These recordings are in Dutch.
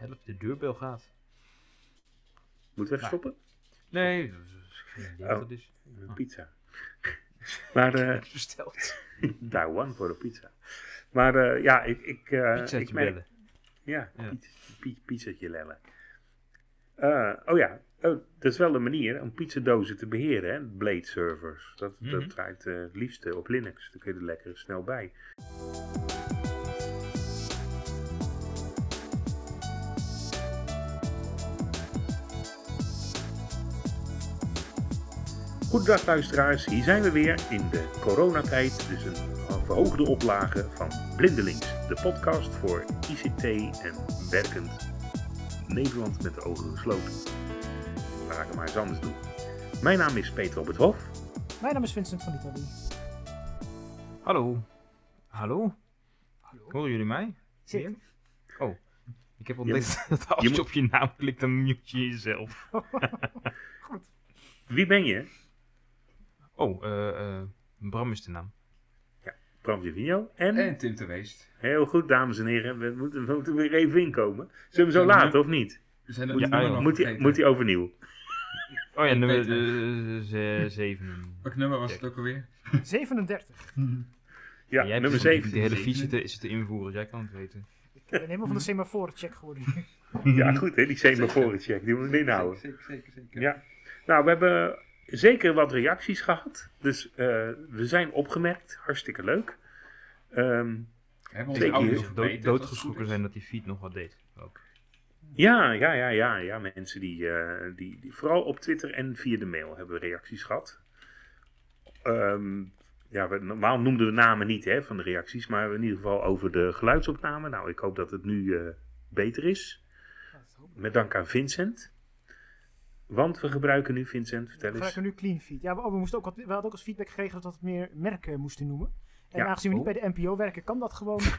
Help, de deurbel gaat. Moeten we even stoppen? Nee, dat is Oh. Een Pizza. maar eh Besteld. Taiwan voor de pizza. Maar eh, ja, ik, ik, Pizzaatje ik merk... bellen. Ja, Ja. Pizzatje lellen. Oh ja, oh, dat is wel een manier om pizzadozen te beheren, hè? Blade servers. Dat, Mhm. dat draait eh, het liefste op Linux. Daar kun je er lekker snel bij. Goedendag luisteraars, hier zijn we weer in de coronatijd, dus een verhoogde oplage van Blindelings, de podcast voor ICT en werkend Nederland met de ogen gesloten. Laat ik maar eens anders doen. Mijn naam is Peter op het Hof. Mijn naam is Vincent van Italie. Hallo. Hallo? Hallo. Horen jullie mij? Zeker. Oh. Ik heb ontdekt dat als je je moet- op je naam klikt, dan mute je jezelf. Wie ben je? Oh, eh, eh, Bram is de naam. Bram Divino. En, En Tim de Weest. heel goed dames en heren, we moeten, we moeten weer even inkomen. Zullen we zo Ja, laten of niet? We zijn Ja, het ja, ja. nog Moet moet die overnieuw? Oh ja, Ik nummer weet het. eh, ze- zeven. Welk nummer was het ook alweer? 37. Ja, Jij nummer dus die- 7. De hele fiets is te invoeren, jij kan het weten. Ik ben helemaal van de semaforen check geworden. Ja, goed hè, die semaforen check, die moeten we inhouden. Zeker, zeker, zeker. Ja. Nou, we hebben zeker wat reacties gehad. Dus eh, we zijn opgemerkt. Hartstikke leuk. Ehm, Hebben we onze dood, het doodgeschrokken zijn dat die feed nog wat deed. Ook. ja, ja, ja, ja, ja. Mensen die, eh, die, die vooral op Twitter en via de mail hebben we reacties gehad. Ehm, ja, we, normaal noemden we namen niet hè, van de reacties, maar in ieder geval over de geluidsopname. Nou, ik hoop dat het nu eh, beter is. Met dank aan Vincent. Want we gebruiken nu, Vincent, We vertel eens. gebruiken nu clean feed. Ja, we, oh, we, moesten ook, wat- we hadden ook als feedback gekregen dat we meer merken moesten noemen. En Ja. aangezien we niet Oh. bij de NPO werken, kan dat gewoon.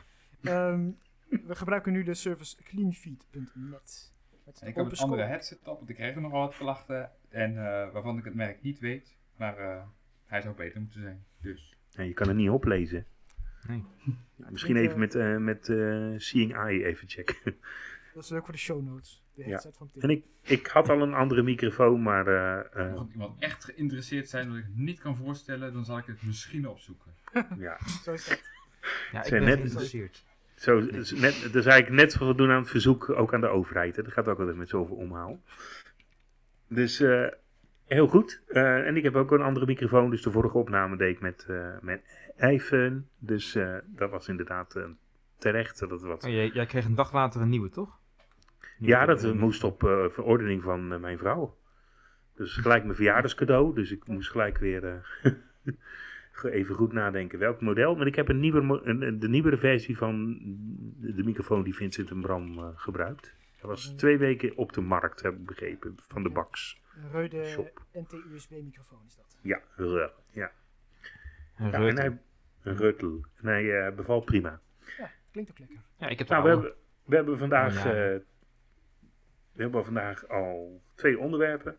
Ehm, we gebruiken nu de service cleanfeed.net. Met En ik heb een andere headset op, want ik kreeg er nogal wat klachten. En eh, waarvan ik het merk niet weet. Maar eh, hij zou beter moeten zijn. Dus. Ja, je kan het niet oplezen. Nee. Misschien even met, eh, met eh, Seeing Eye even checken. Dat is leuk voor de show notes. De Ja. headset van Tim. En ik, ik had al een andere microfoon, maar eh, eh, Mocht iemand echt geïnteresseerd zijn dat ik het niet kan voorstellen, dan zal ik het misschien opzoeken. ja. Zo is dat. Ja, ik Zijn ben net- geïnteresseerd. Zo, net, dat is eigenlijk net voldoen aan het verzoek, ook aan de overheid. Hè. Dat gaat ook altijd met zoveel omhaal. Dus eh, heel goed. Eh, en ik heb ook een andere microfoon, dus de vorige opname deed ik met, eh met iPhone. Dus eh, dat was inderdaad terecht. Dat het wat... Oh, jij, jij kreeg een dag later een nieuwe, toch? Ja, dat eh, moest op eh, verordening van eh, mijn vrouw. Dus gelijk mijn verjaardagscadeau. Dus ik moest gelijk weer eh, even goed nadenken welk model. Maar ik heb een nieuwe, een, de nieuwere versie van de, microfoon die Vincent en Bram eh, gebruikt. Dat was twee weken op de markt, heb ik begrepen, van de Bax. Een Rode Shop. NT-USB microfoon is dat. Ja, ja, ja. Een ja en hij, een Reutel. En hij eh, bevalt prima. Ja, klinkt ook lekker. Ja, ik heb Nou, we hebben, we hebben vandaag, ja. We hebben vandaag al twee onderwerpen.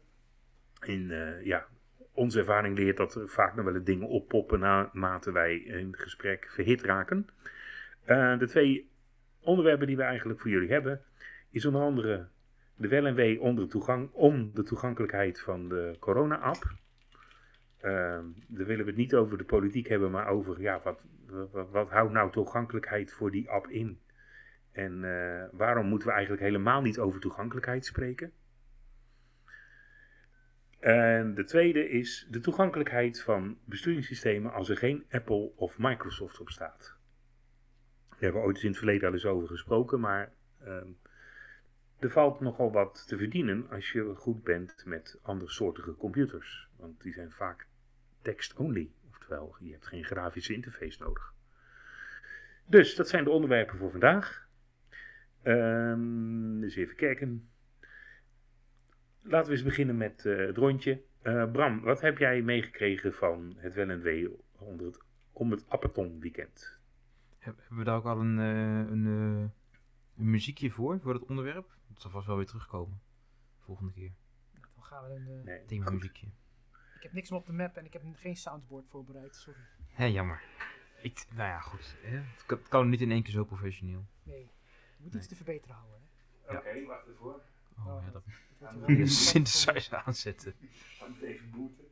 In eh, ja, onze ervaring leert dat er vaak nog wel eens dingen oppoppen naarmate wij in gesprek verhit raken. Eh, de twee onderwerpen die we eigenlijk voor jullie hebben, is onder andere de wel en wee onder toegang, om de toegankelijkheid van de corona-app. Ehm, daar willen we het niet over de politiek hebben, maar over ja, wat, wat, wat houdt nou toegankelijkheid voor die app in? En eh, waarom moeten we eigenlijk helemaal niet over toegankelijkheid spreken? En de tweede is de toegankelijkheid van besturingssystemen als er geen Apple of Microsoft op staat. Daar hebben we ooit in het verleden al eens over gesproken, maar ehm, er valt nogal wat te verdienen als je goed bent met andersoortige computers. Want die zijn vaak text-only, oftewel je hebt geen grafische interface nodig. Dus dat zijn de onderwerpen voor vandaag. Ehm dus even kijken. Laten we eens beginnen met eh, het rondje. Eh, Bram, wat heb jij meegekregen van het wel en wee onder het, om het Appeton weekend? Heb- Hebben we daar ook al een, eh, een, eh, een muziekje voor, voor het onderwerp? Dat zal vast wel weer terugkomen. Volgende keer. Dan gaan we een, Nee, Thema goed. muziekje. ik heb niks meer op de map en ik heb geen soundboard voorbereid. Sorry. Hé, jammer. Ik, nou ja, goed. Hè? Het, kan, het kan niet in één keer zo professioneel. Nee. Je moet Nee. iets te verbeteren houden. Oké, wacht ervoor. Oh ja, dat Dat heel synthesizer aanzetten. Ga het even booten.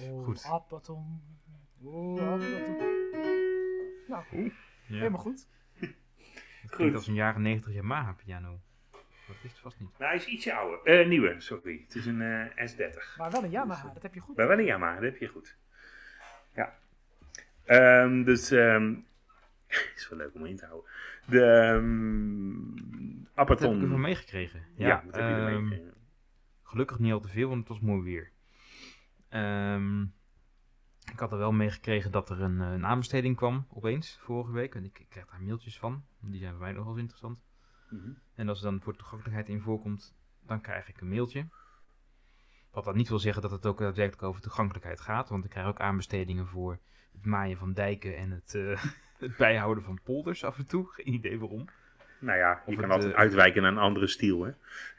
Oh, Goed. Appleton. Oh. Nou, Ja. helemaal goed. Het klinkt als een jaren 90 Yamaha piano. Dat is het vast niet. Nou, hij is ietsje ouder. Eh, nieuwer, sorry. Het is een eh, S30. Maar wel een Yamaha, dat heb je goed. Maar wel een Yamaha, dat heb je goed. Ja. Ehm, dus, ehm is wel leuk om in te houden. De ehm Wat heb ik ervan meegekregen? Ja, wat heb je ehm? Gelukkig niet al te veel, want het was mooi weer. Ehm, ik had er wel meegekregen dat er een, eh, een aanbesteding kwam opeens vorige week. En ik, ik krijg daar mailtjes van. Die zijn voor mij nogal eens interessant. Mhm. En als er dan voor toegankelijkheid in voorkomt, dan krijg ik een mailtje. Wat dan niet wil zeggen dat het ook daadwerkelijk over toegankelijkheid gaat. Want ik krijg ook aanbestedingen voor het maaien van dijken en het, eh, het bijhouden van polders af en toe. Geen idee waarom. Nou ja, je Of kan het, altijd eh, uitwijken naar een andere stijl, hè?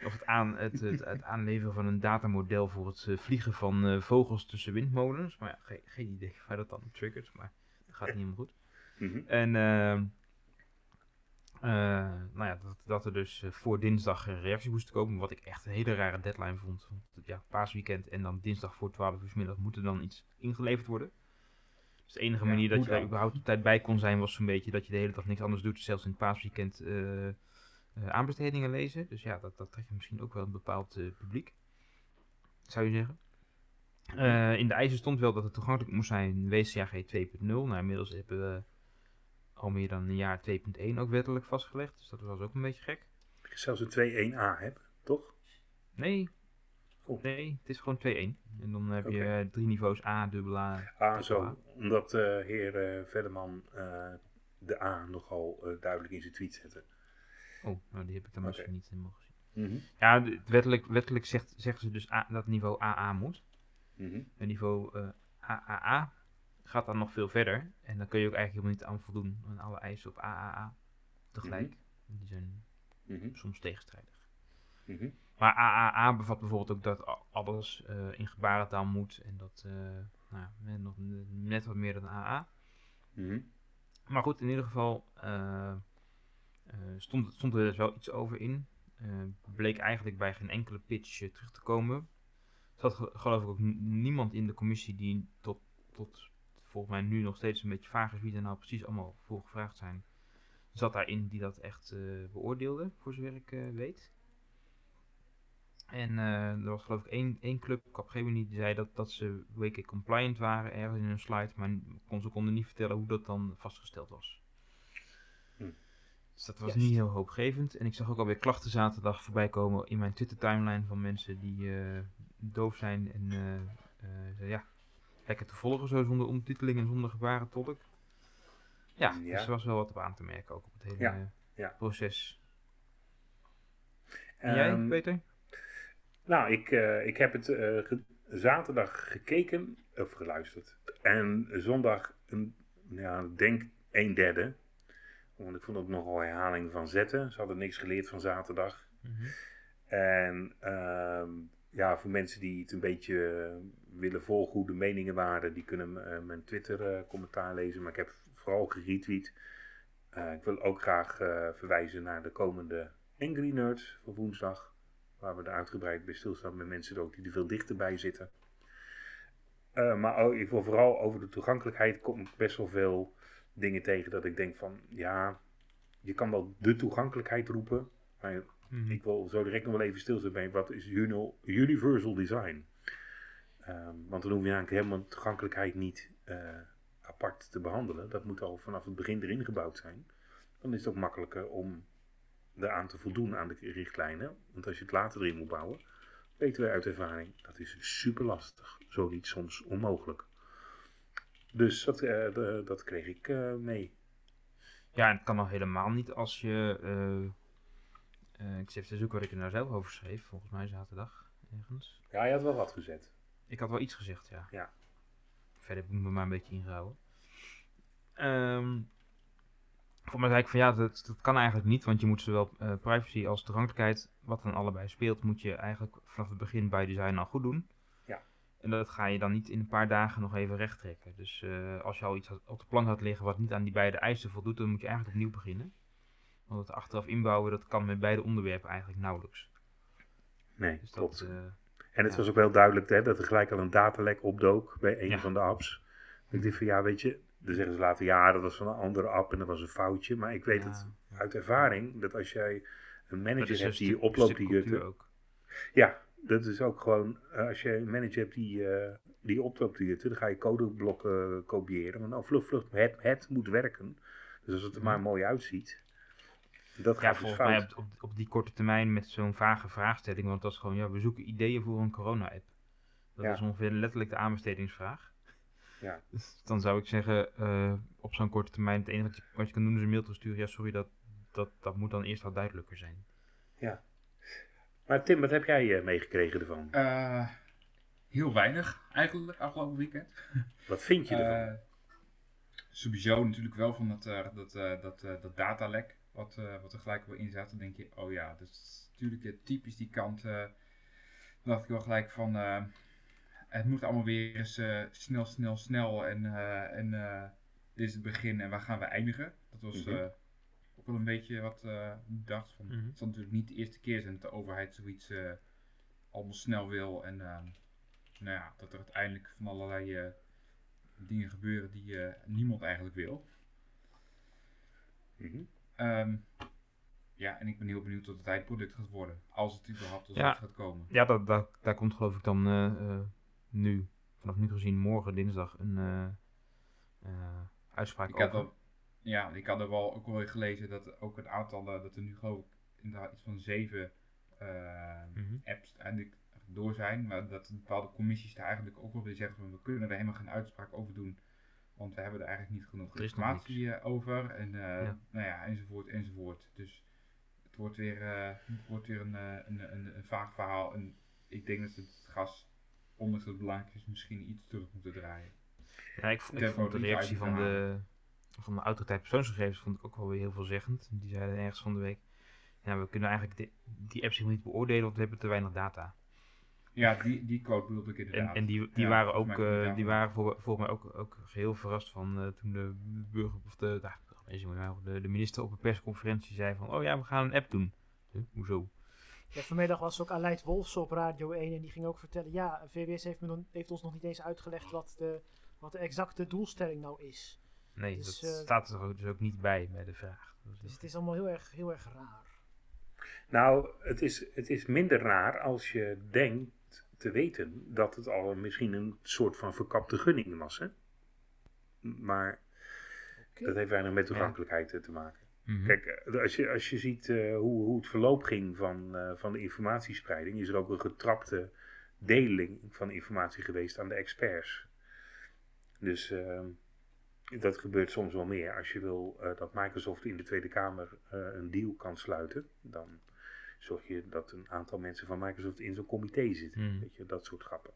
Of het, aan, het, het, het aanleveren van een datamodel voor het eh, vliegen van eh, vogels tussen windmolens. Maar ja, geen, geen idee waar dat dan triggert, maar dat gaat niet helemaal goed. Mhm. En ehm, eh, nou ja, dat, dat er dus voor dinsdag een reactie moest komen, wat ik echt een hele rare deadline vond. Want ja, paasweekend en dan dinsdag voor 12 uur 's middag moet er dan iets ingeleverd worden. Dus de enige Ja, manier dat je daar überhaupt op tijd bij kon zijn, was zo'n beetje dat je de hele dag niks anders doet, zelfs in het paasweekend eh, eh, aanbestedingen lezen. Dus ja, dat, dat trekt je misschien ook wel een bepaald eh, publiek, zou je zeggen. Eh, in de eisen stond wel dat het toegankelijk moest zijn WCAG 2.0. Nou, inmiddels hebben we al meer dan een jaar 2.1 ook wettelijk vastgelegd. Dus dat was ook een beetje gek. Ik zelfs een 2.1a heb, toch? Nee, Nee, het is gewoon 2.1. En dan heb je eh, drie niveaus A, dubbel A. Ah, A. zo. Omdat eh heer eh, de A nogal duidelijk in zijn tweet zette. Oh, nou die heb ik dan misschien niet helemaal gezien. Mhm. Ja, wettelijk, wettelijk zegt, zeggen ze dus A, dat niveau AA moet. Mhm. En niveau AAA gaat dan nog veel verder. En dan kun je ook eigenlijk helemaal niet aan voldoen aan alle eisen op AAA tegelijk. Die zijn Mhm. soms tegenstrijdig. Mhm. Maar AAA bevat bijvoorbeeld ook dat alles eh, in gebarentaal moet. En dat eh, nou, net, nog net wat meer dan AA. Mhm. Maar goed, in ieder geval eh, stond, stond er dus wel iets over in. Bleek eigenlijk bij geen enkele pitch terug te komen. Er zat ge- geloof ik ook niemand in de commissie die tot, tot volgens mij nu nog steeds een beetje vaag is wie er nou precies allemaal voor gevraagd zijn. Zat daarin die dat echt beoordeelde, voor zover ik weet. En eh, er was geloof ik één, één club, Capgemini, die zei dat, dat ze WK compliant waren ergens in een slide, maar kon, ze konden niet vertellen hoe dat dan vastgesteld was. Hm. Dus dat was Juist. niet heel hoopgevend. En ik zag ook alweer klachten zaterdag voorbij komen in mijn Twitter timeline van mensen die eh, doof zijn en eh, eh, zeiden, ja, lekker te volgen zo zonder ondertiteling en zonder gebarentolk. Ja, Ja. dus er was wel wat op aan te merken ook op het hele Ja, ja. proces. En jij, Ehm, Peter? Nou, ik, eh, ik heb het eh, zaterdag gekeken of geluisterd. En zondag, een, ja, ik denk een derde. Want ik vond het nogal herhaling van zetten. Ze hadden niks geleerd van zaterdag. Mhm. En ehm, ja, voor mensen die het een beetje willen volgen hoe de meningen waren, die kunnen eh, mijn Twitter eh, commentaar lezen. Maar ik heb vooral geretweet. Ik wil ook graag verwijzen naar de komende Angry Nerds van woensdag. Waar we er uitgebreid bij stilstaan met mensen ook die er veel dichterbij zitten. Eh, maar ik wil vooral over de toegankelijkheid kom ik best wel veel dingen tegen dat ik denk van ja, je kan wel de toegankelijkheid roepen. Maar Mhm. ik wil zo direct nog wel even stilstaan bij wat is uni- universal design. Ehm, want dan hoef je eigenlijk helemaal toegankelijkheid niet eh, apart te behandelen. Dat moet al vanaf het begin erin gebouwd zijn. Dan is het ook makkelijker om eraan te voldoen aan de richtlijnen. Want als je het later erin moet bouwen, weten wij uit ervaring, dat is super lastig. Zo niet soms onmogelijk. Dus dat, eh, de- dat kreeg ik eh, mee. Ja, en het kan al helemaal niet als je. eh, ik zit te zoeken wat ik er nou zelf over schreef. Volgens mij zaterdag ergens. Ja, je had wel wat gezet. Ik had wel iets gezegd, ja. Ja. Verder heb ik me maar een beetje ingehouden. Ehm voor mij zei ik van ja, dat, dat kan eigenlijk niet. Want je moet zowel eh, privacy als toegankelijkheid, wat dan allebei speelt, moet je eigenlijk vanaf het begin bij design al goed doen. Ja. En dat ga je dan niet in een paar dagen nog even recht trekken. Dus eh, als je al iets had- op de plank had liggen wat niet aan die beide eisen voldoet, dan moet je eigenlijk opnieuw beginnen. Want het achteraf inbouwen, dat kan met beide onderwerpen eigenlijk nauwelijks. Nee, Dus klopt. dat, eh, En het ja. was ook wel duidelijk hè, dat er gelijk al een datalek opdook bij een Ja. van de apps. Ik dacht van ja, weet je, dan zeggen ze later ja, dat was van een andere app en dat was een foutje. Maar ik weet ja, het uit ervaring dat als jij een manager hebt die stuk- oploopt stuk die jutten. ook. Ja, dat is ook gewoon, eh, als je een manager hebt die, eh die oploopt die jutten, dan ga je codeblokken kopiëren. Want nou, vlug, vlug, het, het moet werken. Dus als het er maar Mhm. mooi uitziet, dat gaat dus volgens fout. mij op, op, op die korte termijn met zo'n vage vraagstelling, want dat is gewoon, ja, we zoeken ideeën voor een corona-app. Dat Ja. is ongeveer letterlijk de aanbestedingsvraag. Ja. Dus dan zou ik zeggen, eh, op zo'n korte termijn, het enige wat je, wat je kan doen is een mail terugsturen. Ja, sorry, dat, dat, dat moet dan eerst wat duidelijker zijn. Maar Tim, wat heb jij eh, meegekregen ervan? Eh, heel weinig eigenlijk afgelopen weekend. Wat vind je ervan? Eh, sowieso natuurlijk wel van dat, eh, dat, eh, dat, eh, dat datalek wat, eh, wat er gelijk wel in zat. Dan denk je, oh ja, dat is natuurlijk typisch die kant. eh, dan dacht ik wel gelijk van, eh, het moet allemaal weer eens eh, snel, snel, snel. En, eh, en eh, dit is het begin en waar gaan we eindigen? Dat was Mhm. eh, ook wel een beetje wat eh, ik dacht. Van, Mhm. Het zal natuurlijk niet de eerste keer zijn dat de overheid zoiets eh, allemaal snel wil. En ehm, nou ja, dat er uiteindelijk van allerlei eh, dingen gebeuren die eh, niemand eigenlijk wil. Mhm. Ehm, ja, en ik ben heel benieuwd tot het eindproduct gaat worden. Als het überhaupt tot Ja. het gaat komen. Ja, dat, dat, daar komt geloof ik dan eh, eh, nu, vanaf nu gezien, morgen dinsdag een eh, eh, uitspraak Ik had, over. wel, ja, ik had er wel ook wel gelezen dat ook een aantal, eh, dat er nu geloof ik inderdaad iets van zeven Mhm. apps eigenlijk door zijn. Maar dat bepaalde commissies daar eigenlijk ook wel weer zeggen van we kunnen er helemaal geen uitspraak over doen. Want we hebben er eigenlijk niet genoeg informatie over. En Ja. nou ja, enzovoort, enzovoort. Dus het wordt weer, het wordt weer een, een, een, een vaag verhaal. En ik denk dat het gas, ondanks dat het belangrijk is, misschien iets terug moeten draaien. Ja, ik, vond de reactie van de, van de autoriteit persoonsgegevens vond ik ook wel weer heel veelzeggend. Die zeiden ergens van de week, ja, we kunnen eigenlijk die, die apps helemaal niet beoordelen, want we hebben te weinig data. Ja, die, die quote bedoelde ik inderdaad. en die, die Ja, waren ook, die eh, die waren voor, volgens mij ook, ook geheel verrast van eh, toen de burger, of de, nou, de, de minister op een persconferentie zei van, oh ja, we gaan een app doen. Huh, hoezo? Ja, vanmiddag was ook Aleid Wolfs op Radio 1 en die ging ook vertellen, ja, VWS heeft, me nog- heeft ons nog niet eens uitgelegd wat de, wat de exacte doelstelling nou is. Nee, Dus, dat eh, staat er ook- dus ook niet bij, bij de vraag. Dus, Dus het is allemaal heel erg, heel erg raar. Nou, het is, het is minder raar als je denkt te weten dat het al misschien een soort van verkapte gunning was. Hè? Maar dat heeft weinig met toegankelijkheid te maken. Mhm. Kijk, eh, als je, als je ziet eh, hoe, hoe het verloop ging van, eh, van de informatiespreiding, is er ook een getrapte deling van informatie geweest aan de experts. Dus eh, dat gebeurt soms wel meer. Als je wil eh, dat Microsoft in de Tweede Kamer eh, een deal kan sluiten, dan zorg je dat een aantal mensen van Microsoft in zo'n comité zitten. Mhm. Weet je, dat soort grappen.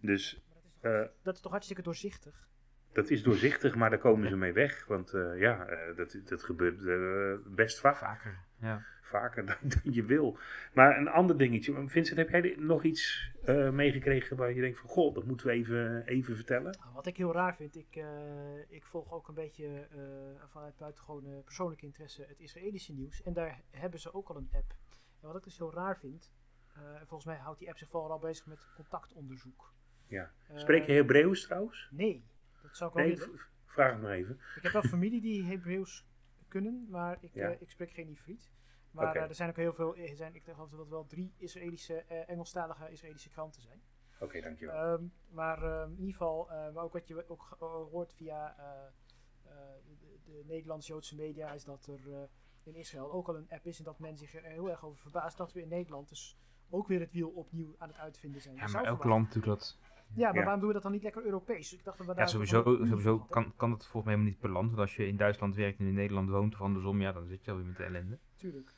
Dus dat, is toch, eh, dat is toch hartstikke doorzichtig? Dat is doorzichtig, maar daar komen ze mee weg. Want eh, ja, eh, dat, dat gebeurt eh, best vaak Vaker, ja. vaker dan, dan je wil. Maar een ander dingetje. Vincent, heb jij nog iets eh, meegekregen waar je denkt van... Goh, dat moeten we even, even vertellen? Nou, wat ik heel raar vind, ik, eh, ik volg ook een beetje eh, vanuit buitengewone persoonlijke interesse het Israëlische nieuws. En daar hebben ze ook al een app. En wat ik dus heel raar vind, eh, volgens mij houdt die app zich vooral bezig met contactonderzoek. Ja. Spreek je Hebreeuws trouwens? Nee, dat zou ik wel Nee, willen. vraag het maar even. Ik heb wel familie die Hebreeuws kunnen, maar ik, Ja. eh, ik spreek geen Ifrit. Maar eh, er zijn ook heel veel, er zijn, ik geloof dat er wel drie Israëlische, eh, Engelstalige Israëlische kranten zijn. Oké, dankjewel. Ehm, maar ehm, in ieder geval, eh, maar ook wat je ook hoort via eh, eh, de, de Nederlands-Joodse media, is dat er eh, in Israël ook al een app is en dat men zich er heel erg over verbaast dat we in Nederland dus ook weer het wiel opnieuw aan het uitvinden zijn. Ja, maar elk land doet dat. Ja, maar Ja. waarom doen we dat dan niet lekker Europees? Ik dacht dat we Ja, daar sowieso, een sowieso hadden. kan, kan het volgens mij helemaal niet per land. Want als je in Duitsland werkt en in Nederland woont of andersom, ja, dan zit je alweer met de ellende. Tuurlijk.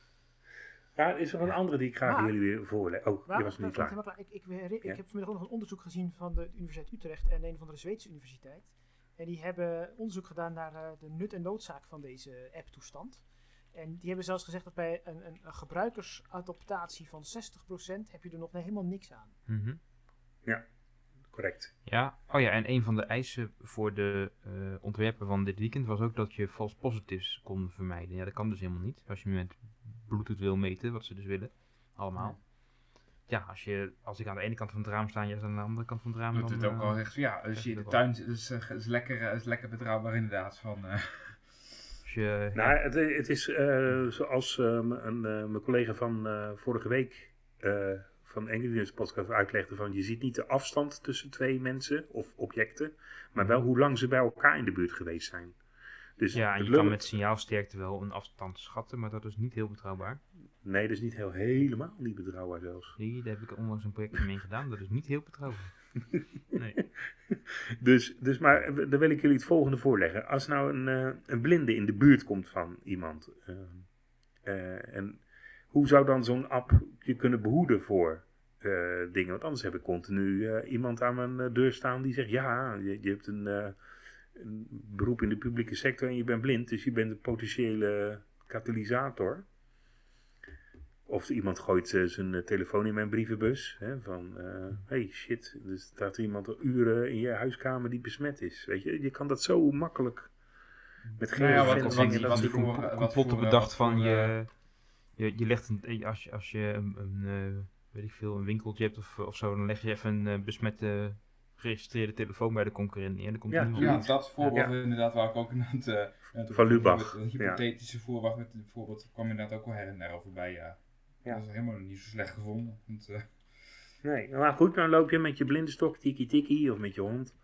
Ja, is er een andere die ik graag Maar- jullie weer voorleg? Oh, je was niet klaar. Ik, ik, Ja. ik heb vanmiddag ook nog een onderzoek gezien van de Universiteit Utrecht en een van de Zweedse universiteit. En die hebben onderzoek gedaan naar eh, de nut en noodzaak van deze app-toestand. En die hebben zelfs gezegd dat bij een, een, een gebruikersadoptatie van 60% heb je er nog helemaal niks aan. Mhm. Correct. Ja, oh ja, en een van de eisen voor de eh, ontwerper van dit weekend was ook dat je false positives kon vermijden. Ja, dat kan dus helemaal niet. Als je met Bluetooth wil meten, wat ze dus willen, allemaal. Ja, als, je, als ik aan de ene kant van het raam sta en jij staat aan de andere kant van het raam, Doet dan... het ook eh, al echt, ja, als je in de tuin zit, is, eh, is, lekker, eh, is lekker betrouwbaar inderdaad. Van, eh, als je, ja, Nou, het, het is eh, zoals eh, een, eh, mijn collega van eh, vorige week van Engineers Podcast uitlegde: van je ziet niet de afstand tussen twee mensen of objecten, maar wel hoe lang ze bij elkaar in de buurt geweest zijn. Dus ja, en je kan met signaalsterkte wel een afstand schatten, maar dat is niet heel betrouwbaar. Nee, dat is niet heel, helemaal niet betrouwbaar zelfs. Zie, daar heb ik onlangs een projectje mee gedaan, dat is niet heel betrouwbaar. Nee. Dus, dus maar eh, dan wil ik jullie het volgende voorleggen. Als nou een, eh, een blinde in de buurt komt van iemand, eh, eh, en hoe zou dan zo'n app je kunnen behoeden voor eh, dingen? Want anders heb ik continu eh, iemand aan mijn eh, deur staan die zegt: Ja, je, je hebt een, eh, een beroep in de publieke sector en je bent blind, dus je bent een potentiële katalysator. Of iemand gooit zijn telefoon in mijn brievenbus. Hè, van, eh, hey shit, er staat iemand al uren in je huiskamer die besmet is. Weet je, je kan dat zo makkelijk met geen Nou ja, wat- wat- wat wat bedacht wat van je, je, je legt een, als je, als je een, een eh, weet ik veel, een winkeltje hebt of, of zo, dan leg je even een eh, besmette geregistreerde telefoon bij de concurrent neer. Dan komt Ja, ja, dat voorbeeld Ja. inderdaad waar ik ook inderdaad... eh, net Van Lubach, Een hypothetische voorbeeld, met het voorbeeld kwam inderdaad ook wel her en der over bij. Ja. Ja. Dat is helemaal niet zo slecht gevonden. Want, eh, Nee, maar goed, dan loop je met je blinde stok, tiki tiki, of met je hond.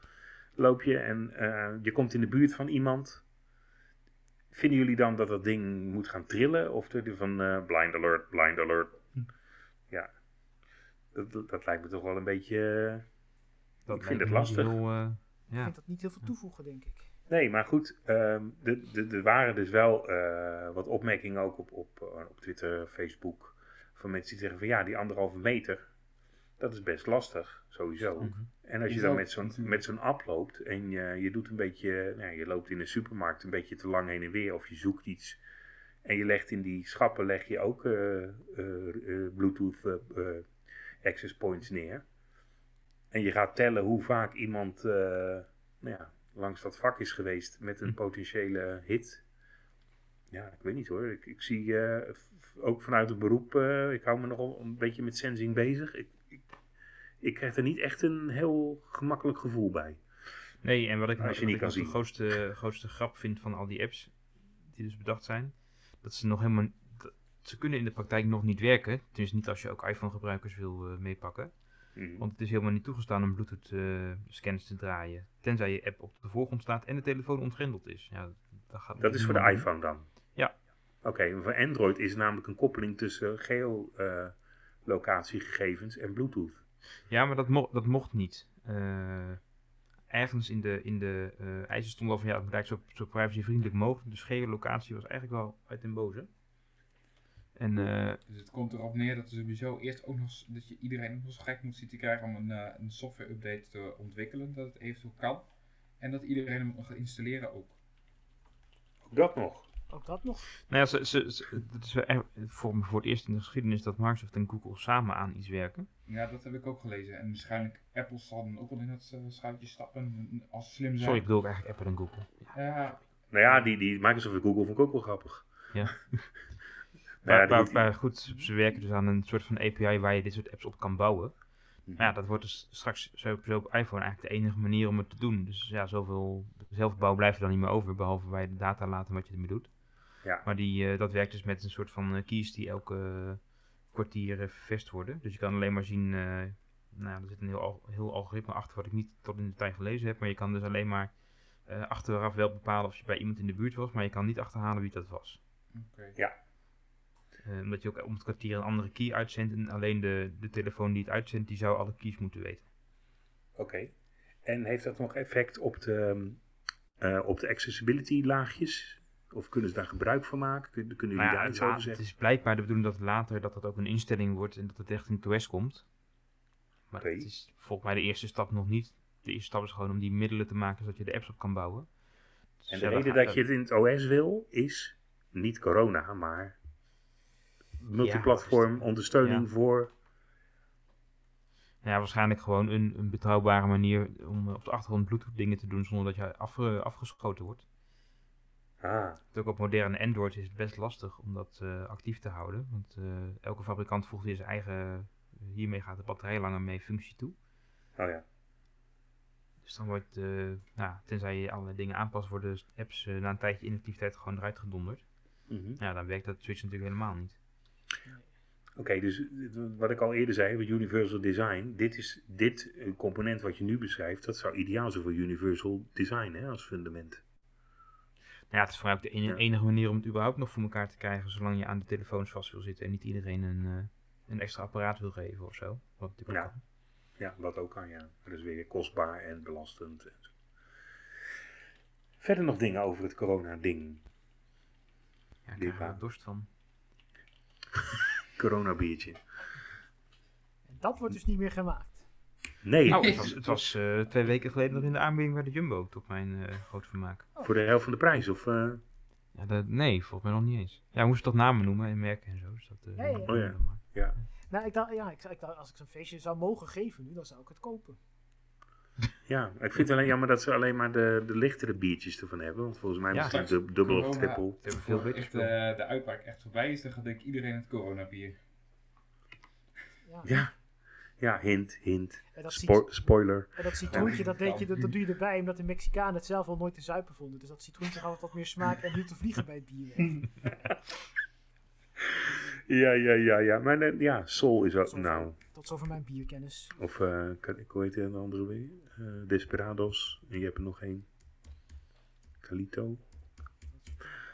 Loop je en eh, je komt in de buurt van iemand. Vinden jullie dan dat dat ding moet gaan trillen? Of dat van eh, blind alert, blind alert? Ja, dat, dat, dat lijkt me toch wel een beetje... eh, Dat ik vind het lastig. Heel, eh, Ik ja. vind dat niet heel veel toevoegen, denk ik. Nee, maar goed, ehm, de- de- er waren dus wel eh, wat opmerkingen ook op, op, op Twitter, Facebook, van mensen die zeggen van ja, die anderhalve meter, dat is best lastig, sowieso. En als je dan met zo'n, met zo'n app loopt en je, je doet een beetje, nou, ja, je loopt in de supermarkt een beetje te lang heen en weer of je zoekt iets en je legt in die schappen leg je ook eh, eh, eh, Bluetooth access points neer. En je gaat tellen hoe vaak iemand eh, nou ja, langs dat vak is geweest met een Hm. potentiële hit. Ja, ik weet niet hoor. Ik, ik zie eh, ook vanuit het beroep, eh, ik hou me nogal een beetje met sensing bezig. Ik, ik, krijg er niet echt een heel gemakkelijk gevoel bij. Nee, en wat ik, Als je niet kan de grootste, grootste grap vind van al die apps die dus bedacht zijn, dat ze nog helemaal, dat- ze kunnen in de praktijk nog niet werken. Tenminste niet als je ook iPhone gebruikers wil eh, meepakken. Mhm. Want het is helemaal niet toegestaan om Bluetooth eh, scans te draaien. Tenzij je app op de voorgrond staat en de telefoon ontgrendeld is. Ja, dat gaat Dat is voor de doen. iPhone dan? Ja. Oké, maar voor Android is namelijk een koppeling tussen geolocatiegegevens en Bluetooth. Ja, maar dat, mo dat mocht niet. Eh, ergens in de, in de eh, eisen stond al van ja, het moet eigenlijk zo, zo privacyvriendelijk mogelijk. Dus geolocatie was eigenlijk wel uit den boze. En eh, dus het komt erop neer dat, sowieso eerst ook nog, dat je iedereen ook nog zo gek moet zien te krijgen om een, eh, een software update te ontwikkelen. Dat het eventueel kan. En dat iedereen hem gaat installeren ook. Ook dat nog. Ook dat nog. Nou ja, ze, ze, ze- het is voor, me voor het eerst in de geschiedenis dat Microsoft en Google samen aan iets werken. Ja, dat heb ik ook gelezen. En waarschijnlijk Apple zal dan ook wel in het uh, schuitje stappen als ze slim zijn. Sorry, ik bedoel ook eigenlijk Apple en Google. Ja, Nou ja, die, die Microsoft en Google vond ik ook wel grappig. Ja. Nou ja, Maar, maar, die- maar goed, ze werken dus aan een soort van API waar je dit soort apps op kan bouwen. Mhm. Maar ja, dat wordt dus straks zo, op iPhone eigenlijk de enige manier om het te doen. Dus ja, zoveel zelfbouw blijft er dan niet meer over, behalve bij de data laten wat je ermee doet. Ja. Maar die, eh, dat werkt dus met een soort van eh, keys die elke eh, kwartier uh, vervest worden. Dus je kan alleen maar zien, uh, nou er zit een heel, al, heel algoritme achter wat ik niet tot in de tijd gelezen heb. Maar je kan dus alleen maar uh, achteraf wel bepalen of je bij iemand in de buurt was, maar je kan niet achterhalen wie dat was. Okay. Ja. Uh, omdat je ook om het kwartier een andere key uitzendt en alleen de, de telefoon die het uitzendt, die zou alle keys moeten weten. Oké. Okay. En heeft dat nog effect op de, uh, op de accessibility laagjes? Of kunnen ze daar gebruik van maken? Kunnen, kunnen jullie nou ja, daar iets over zeggen? Het is blijkbaar de bedoeling dat later dat dat ook een instelling wordt en dat het echt in het OS komt. Maar okay. het is volgens mij de eerste stap nog niet. De eerste stap is gewoon om die middelen te maken zodat je de apps op kan bouwen. Dus en de reden dat je het in het OS wil is niet corona, maar multiplatform ja, ondersteuning ja. voor. Ja, waarschijnlijk gewoon een, een betrouwbare manier om op de achtergrond Bluetooth dingen te doen zonder dat je afge- afgeschoten wordt. Ah, Ook op moderne Android is het best lastig om dat eh, actief te houden. Want eh, elke fabrikant voegt weer zijn eigen, hiermee gaat de batterij langer mee functie toe. oh ja. Dus dan wordt, eh, nou, tenzij je allerlei dingen aanpast, worden apps eh, na een tijdje inactiviteit gewoon eruit gedonderd. Mhm. Ja, dan werkt dat Switch natuurlijk helemaal niet. Oké, dus eh, wat ik al eerder zei, met Universal Design, dit is dit eh, component wat je nu beschrijft, dat zou ideaal zijn voor Universal Design hè, als fundament. Nou ja, het is voor mij ook de enige manier om het überhaupt nog voor elkaar te krijgen, zolang je aan de telefoons vast wil zitten en niet iedereen een, eh, een extra apparaat wil geven of zo. Wat Ja. kan. Ja, wat ook kan, ja. Dat is weer kostbaar en belastend. En zo. Verder nog dingen over het corona-ding. Ja, ik er waar. dorst van. Corona-biertje. En dat wordt dus niet meer gemaakt. Nee, Nou, het was, het was eh, twee weken geleden nog in de aanbieding bij de Jumbo, tot mijn eh grote vermaak. voor de helft van de prijs. Of, eh, Ja, dat, nee, volgens mij nog niet eens. Ja, we moesten toch namen noemen en merken en zo. Dus dat, eh, Ja, ja, ja. Oh ja. ja. Nou, ik dacht, ja, ik, ik dacht, als ik zo'n feestje zou mogen geven nu, dan zou ik het kopen. ja, ik vind het alleen jammer dat ze alleen maar de, de lichtere biertjes ervan hebben. Want volgens mij Ja. is het dub- dubbel of Corona. triple. Ze hebben veel echt, eh, de uitbraak echt voorbij is, dan gaat denk ik iedereen het coronabier. Ja. Ja, ja hint, hint. Spo- spoiler. en dat citroentje, dat, deed je, dat, dat doe je erbij omdat de Mexicanen het zelf al nooit te zuipen vonden. Dus dat citroentje had wat meer smaak en hield te vliegen bij het bier. Ja, ja, ja, ja. Maar ja, Sol is ook, nou, Tot zover mijn bierkennis. of, eh, kan- hoe heet de andere weer? Eh, Desperados. En je hebt er nog één. Calito.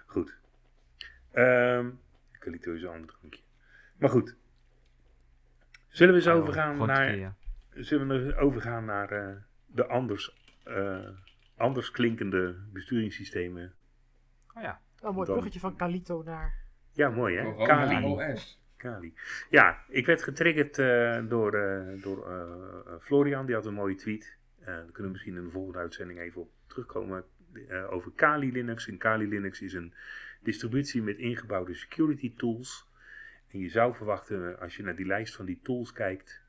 Goed. Ehm Calito is een ander drankje. Maar goed. Zullen we eens overgaan naar, zullen we eens overgaan naar eh, de anders, eh, anders klinkende besturingssystemen? Oh ja. Oh, een mooi Dan- bruggetje van Calito naar... Ja, mooi hè? Corona Kali. OS. Kali. Ja, ik werd getriggerd eh, door, eh, door eh, eh, Florian, die had een mooie tweet. Eh daar kunnen we misschien in de volgende uitzending even op terugkomen. eh, over Kali Linux. En Kali Linux is een distributie met ingebouwde security tools. En je zou verwachten, als je naar die lijst van die tools kijkt,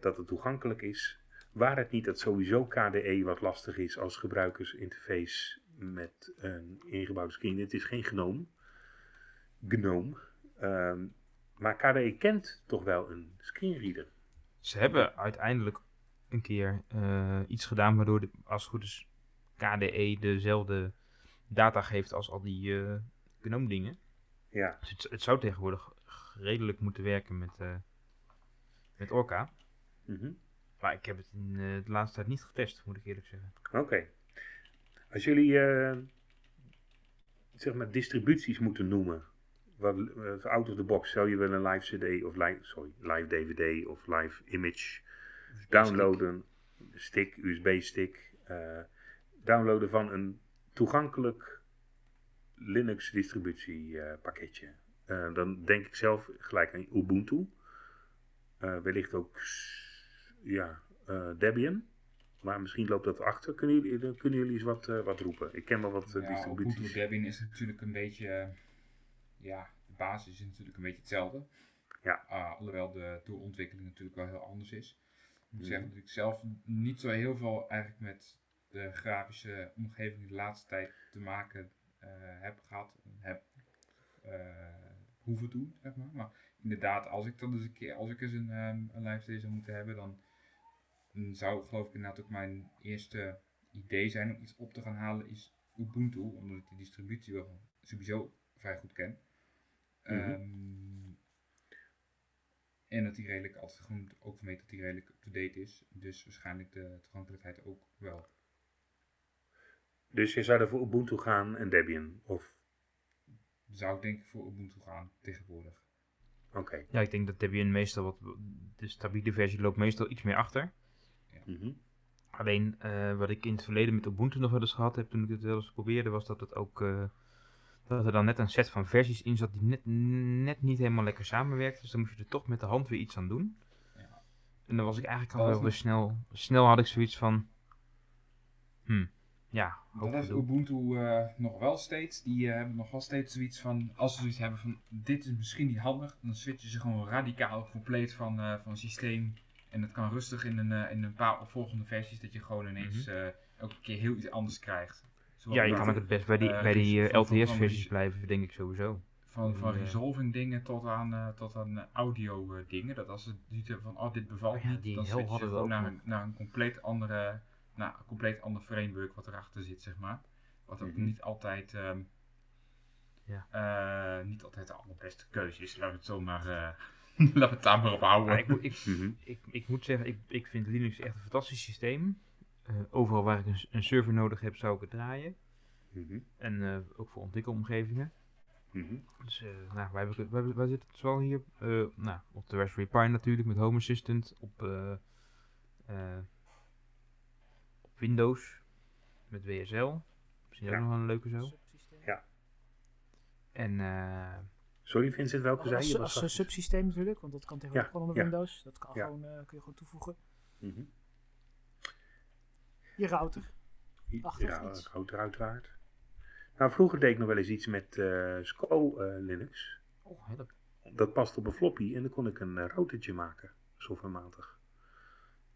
dat het toegankelijk is. Waar het niet dat sowieso KDE wat lastig is als gebruikersinterface met een ingebouwde screen. Het is geen GNOME. GNOME. Ehm, maar KDE kent toch wel een screenreader. Ze hebben uiteindelijk een keer eh, iets gedaan waardoor, de, als het goed is, KDE dezelfde data geeft als al die eh GNOME dingen. Ja, Dus het, het zou tegenwoordig redelijk moeten werken met, eh, met Orca. mhm. Maar ik heb het in eh, de laatste tijd niet getest, moet ik eerlijk zeggen. oké. Als jullie eh, zeg maar distributies moeten noemen, wat, out of the box, zou je wel een live CD of live, sorry, live DVD of live image downloaden, stick, USB-stick, downloaden van een toegankelijk Linux distributiepakketje. Eh, dan denk ik zelf gelijk aan Ubuntu. Eh, wellicht ook ja, eh, Debian. Maar misschien loopt dat achter. Kunnen jullie, kunnen jullie eens wat, wat roepen? Ik ken wel wat Ja, distributies. Ubuntu Debian is natuurlijk een beetje, ja, de basis is natuurlijk een beetje hetzelfde. Ja. Ah, alhoewel de toolontwikkeling natuurlijk wel heel anders is. Ik moet Mhm. zeggen dat ik zelf niet zo heel veel eigenlijk met de grafische omgeving de laatste tijd te maken heb gehad. Heb hoeven doen, zeg maar. Maar inderdaad, als ik dan eens een keer, als ik eens een, ehm, een live stage zou moeten hebben, dan, dan zou geloof ik inderdaad ook mijn eerste idee zijn om iets op te gaan halen is Ubuntu, omdat ik die distributie wel sowieso vrij goed ken. Mhm. Ehm, en dat die redelijk, altijd gewoon ook vermeten dat die redelijk up-to-date is. Dus waarschijnlijk de toegankelijkheid ook wel. Dus je zou er voor Ubuntu gaan en Debian? Of, Zou ik denk ik voor Ubuntu gaan tegenwoordig. oké. Ja, ik denk dat Debian meestal wat... De stabiele versie loopt meestal iets meer achter. Mhm. Alleen eh, wat ik in het verleden met Ubuntu nog wel eens gehad heb toen ik het wel eens probeerde, was dat het ook eh, dat er dan net een set van versies in zat die net, net niet helemaal lekker samenwerkte. Dus dan moest je er toch met de hand weer iets aan doen. Ja. En dan was ik eigenlijk al wel weer snel, snel had ik zoiets van, hm, ja, Dat heeft. Ubuntu eh, nog wel steeds. Die eh, hebben nog wel steeds zoiets van, als ze zoiets hebben van, dit is misschien niet handig, dan switchen ze gewoon radicaal compleet van, eh, van systeem En dat kan rustig in een, in een paar opvolgende versies dat je gewoon ineens eh, elke keer heel iets anders krijgt. Zowel Ja, je kan ook het best bij die, bij die LTS-versies blijven, denk ik sowieso. Van, van resolving dingen tot aan, tot aan audio dingen. Dat als ze ziet van, oh dit bevalt Oh ja, niet, dan switchen ze gewoon naar, naar een compleet andere, naar een compleet ander framework wat erachter zit, zeg maar. Wat ook Mhm. niet altijd, ehm, Ja. eh, niet altijd de allerbeste keuze is. Laten we het zo maar, eh laten we het daar maar op houden. Maar ik, moet- ik, Mhm. ik, ik moet zeggen, ik, ik vind Linux echt een fantastisch systeem. Eh, overal waar ik een, server nodig heb, zou ik het draaien. Mhm. En ook voor ontwikkelomgevingen. Dus, eh, nou, waar, heb ik het, waar, waar zit het zoal hier? Nou, op de Raspberry Pi natuurlijk, met Home Assistant. Op, op Windows, met WSL. Misschien ook nog wel een leuke zo. Subsysteem. Ja. En eh, Sorry Vincent, welke Als, je? als, Was als subsysteem natuurlijk, want dat kan tegenwoordig Ja, gewoon onder ja. Windows. Dat kan Ja. gewoon, eh, kun je gewoon toevoegen. Mhm. Je router. Ja, iets. router uiteraard. Nou, vroeger deed ik nog wel eens iets met eh SCO eh, Linux. oh, hè, dat, Dat past op een floppy en dan kon ik een uh, routertje maken, softwarematig.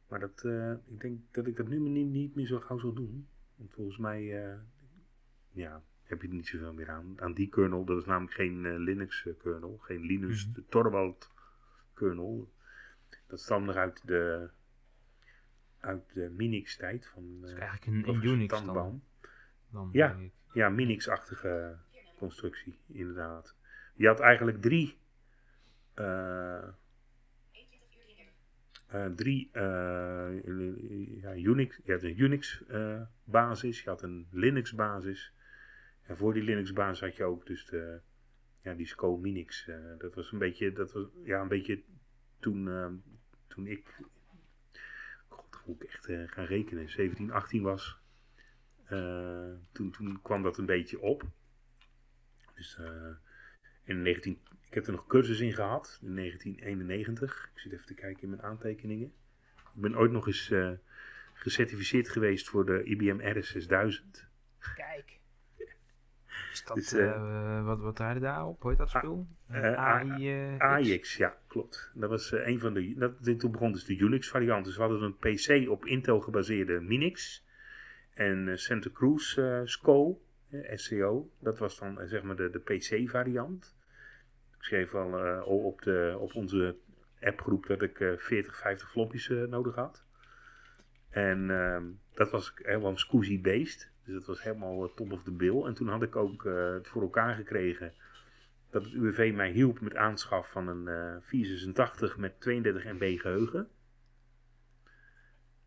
Maar dat, eh, ik denk dat ik dat nu niet, niet meer zo gauw zal doen. Want volgens mij eh, ja, heb je er niet zoveel meer aan. Aan die kernel, dat is namelijk geen eh, Linux kernel, geen Linux Mhm. Torvald kernel. Dat stamt nog uit de, uit de Minix tijd van is eh eigenlijk een, een Unix dan. Dan Ja. Minix-achtige constructie, inderdaad. Je had eigenlijk drie, drie eh, ja, Unix, je had een Unix-basis, je had een Linux-basis. En voor die Linux-basis had je ook dus de, ja, die SCO Minix. eh, dat was een beetje, dat was, ja, een beetje toen, eh, toen ik, ik echt eh, gaan rekenen, 17, 18 was. Eh, toen, toen kwam dat een beetje op. Dus eh, in 19, ik heb er nog cursus in gehad, in 1991. Ik zit even te kijken in mijn aantekeningen. Ik ben ooit nog eens eh, gecertificeerd geweest voor de IBM RS6000. Kijk. Is dat, Dus, eh, eh, wat, wat draaide daar op? Hoe heet dat A- spul? eh, AI, eh? AIX, ja, klopt. Dat was een van de. Dat, dit- toen begon dus de Unix variant. Dus we hadden een PC op Intel gebaseerde Minix. En eh, Santa Cruz eh, SCO, SCO, dat was dan zeg maar de, de PC variant. Ik schreef al eh, op, de, op onze appgroep dat ik eh 40, 50 floppies eh, nodig had. En ehm, dat was helemaal SCSI based. Dus dat was helemaal eh, top of the bill. En toen had ik ook eh, het voor elkaar gekregen dat het UWV mij hielp met aanschaf van een eh 486 met 32 MB geheugen.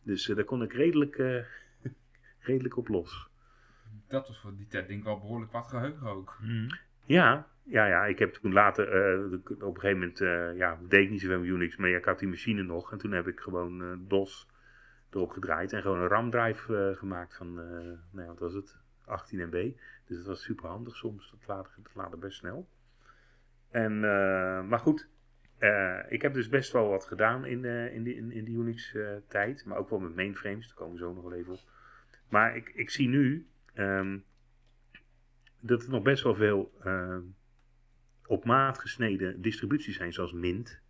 Dus eh, daar kon ik redelijk, eh, redelijk op los. Dat was voor die tijd denk ik wel behoorlijk wat geheugen ook. Mhm. Ja, ja, ja, ik heb toen later, eh, de- op een gegeven moment, eh, ja, deed niet zoveel Unix, maar ik had die machine nog. En toen heb ik gewoon eh, DOS erop gedraaid en gewoon een RAM-drive eh, gemaakt van, eh, nou wat was het, 18 MB. Dus dat was super handig soms, dat laadde, dat best snel. En, eh, maar goed, eh, ik heb dus best wel wat gedaan in, eh, in, in, in die Unix-tijd, maar ook wel met mainframes, daar komen we zo nog wel even op. Maar ik, ik zie nu ehm, dat er nog best wel veel ehm, op maat gesneden distributies zijn, zoals Mint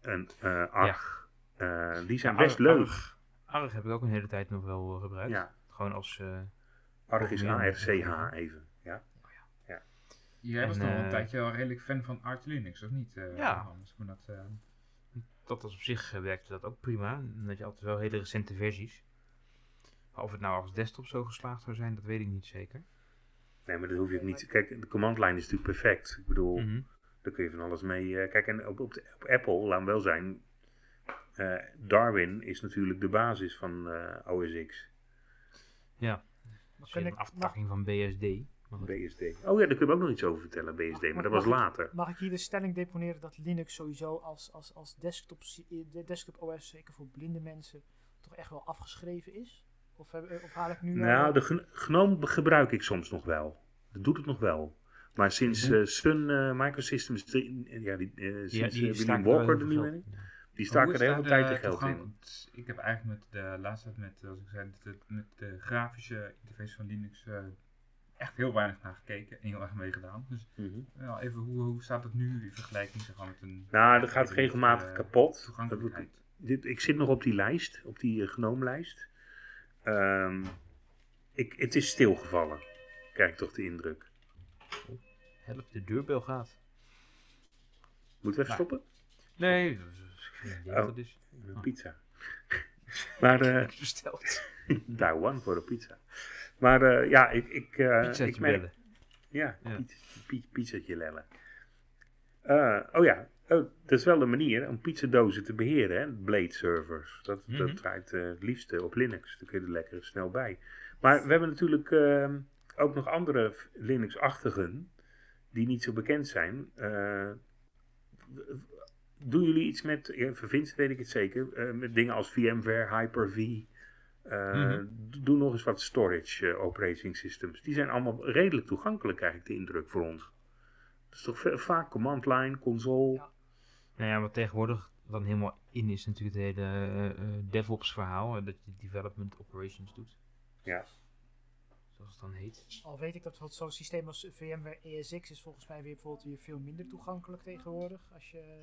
en eh ARG. Eh, die zijn Ja, best Arg- leuk. Arg, Arg heb ik ook een hele tijd nog wel eh, gebruikt. Ja, Gewoon als... eh, ARG is. ARCH even. Ja. Jij was nog wel een tijdje wel redelijk fan van Arch Linux, of niet? eh, Ja. Maar dat, eh, dat was op zich werkte dat ook prima. En dat je altijd wel hele recente versies. Maar of het nou als desktop zo geslaagd zou zijn, dat weet ik niet zeker. Nee, maar dat hoef je ook niet. Kijk, de command-line is natuurlijk perfect. Ik bedoel, Mhm. daar kun je van alles mee. eh, kijk, en op, op, de- op Apple, laat wel zijn. eh, Darwin is natuurlijk de basis van eh, OS X. Ja. Maar Dat is een ik, mag, aftakking van BSD. BSD. Oh ja, daar kun je ook nog iets over vertellen, BSD. Maar dat was Mag ik- later. mag ik hier de stelling deponeren dat Linux sowieso als, als, als desktop, de desktop OS, zeker voor blinde mensen, toch echt wel afgeschreven is? Of, heb- of haal ik nu... Nou, al- de gn- GNOME gebruik ik soms nog wel. Dat doet het nog wel. Maar sinds Mhm. eh, Sun eh, Microsystems, ja, die, eh, sinds Ja, eh, die William Walker er niet veel meer in, die staken er heel veel tijd en geld toegang- in. want Ik heb eigenlijk met de laatste tijd met, zoals ik zei, met de, met de grafische interface van Linux eh, echt heel weinig naar gekeken en heel erg meegedaan. Dus Mhm. ja, even hoe, hoe staat het nu in vergelijking zeg maar, met een... Nou, dat gaat regelmatig eh, kapot. Dat, ik zit nog op die lijst, op die uh, genoomlijst. Ehm, ik, het is stilgevallen, krijg ik toch de indruk. Help, de deurbel gaat. Moeten we even Nou. stoppen? Nee, dat is Oh. is. Oh. Pizza. maar eh Besteld. Taiwan voor de pizza. Maar eh, ja, ik, ik, eh, ik Pizzaatje merk... bellen. Ja, Ja. piet- pizzatje lellen. Eh, oh ja, oh, dat is wel een manier om pizzadozen te beheren, hè? Blade servers. Dat, Mhm. dat draait eh, het liefste op Linux. Daar kun je er lekker snel bij. Maar we hebben natuurlijk ehm, ook nog andere Linux-achtigen die niet zo bekend zijn. Eh, doen jullie iets met, ja, voor weet ik het zeker, eh, met dingen als VMware, Hyper-V? Eh, Mhm. Doe nog eens wat storage eh, operating systems. Die zijn allemaal redelijk toegankelijk, krijg ik de indruk voor ons. Dat is toch va- vaak command line, console. Ja. Nou ja, wat tegenwoordig dan helemaal in is natuurlijk het hele eh, eh, DevOps verhaal. dat je development operations doet. Ja. Zoals het dan heet. Al weet ik dat zo'n systeem als VMware ESX is volgens mij weer bijvoorbeeld weer veel minder toegankelijk tegenwoordig. Als je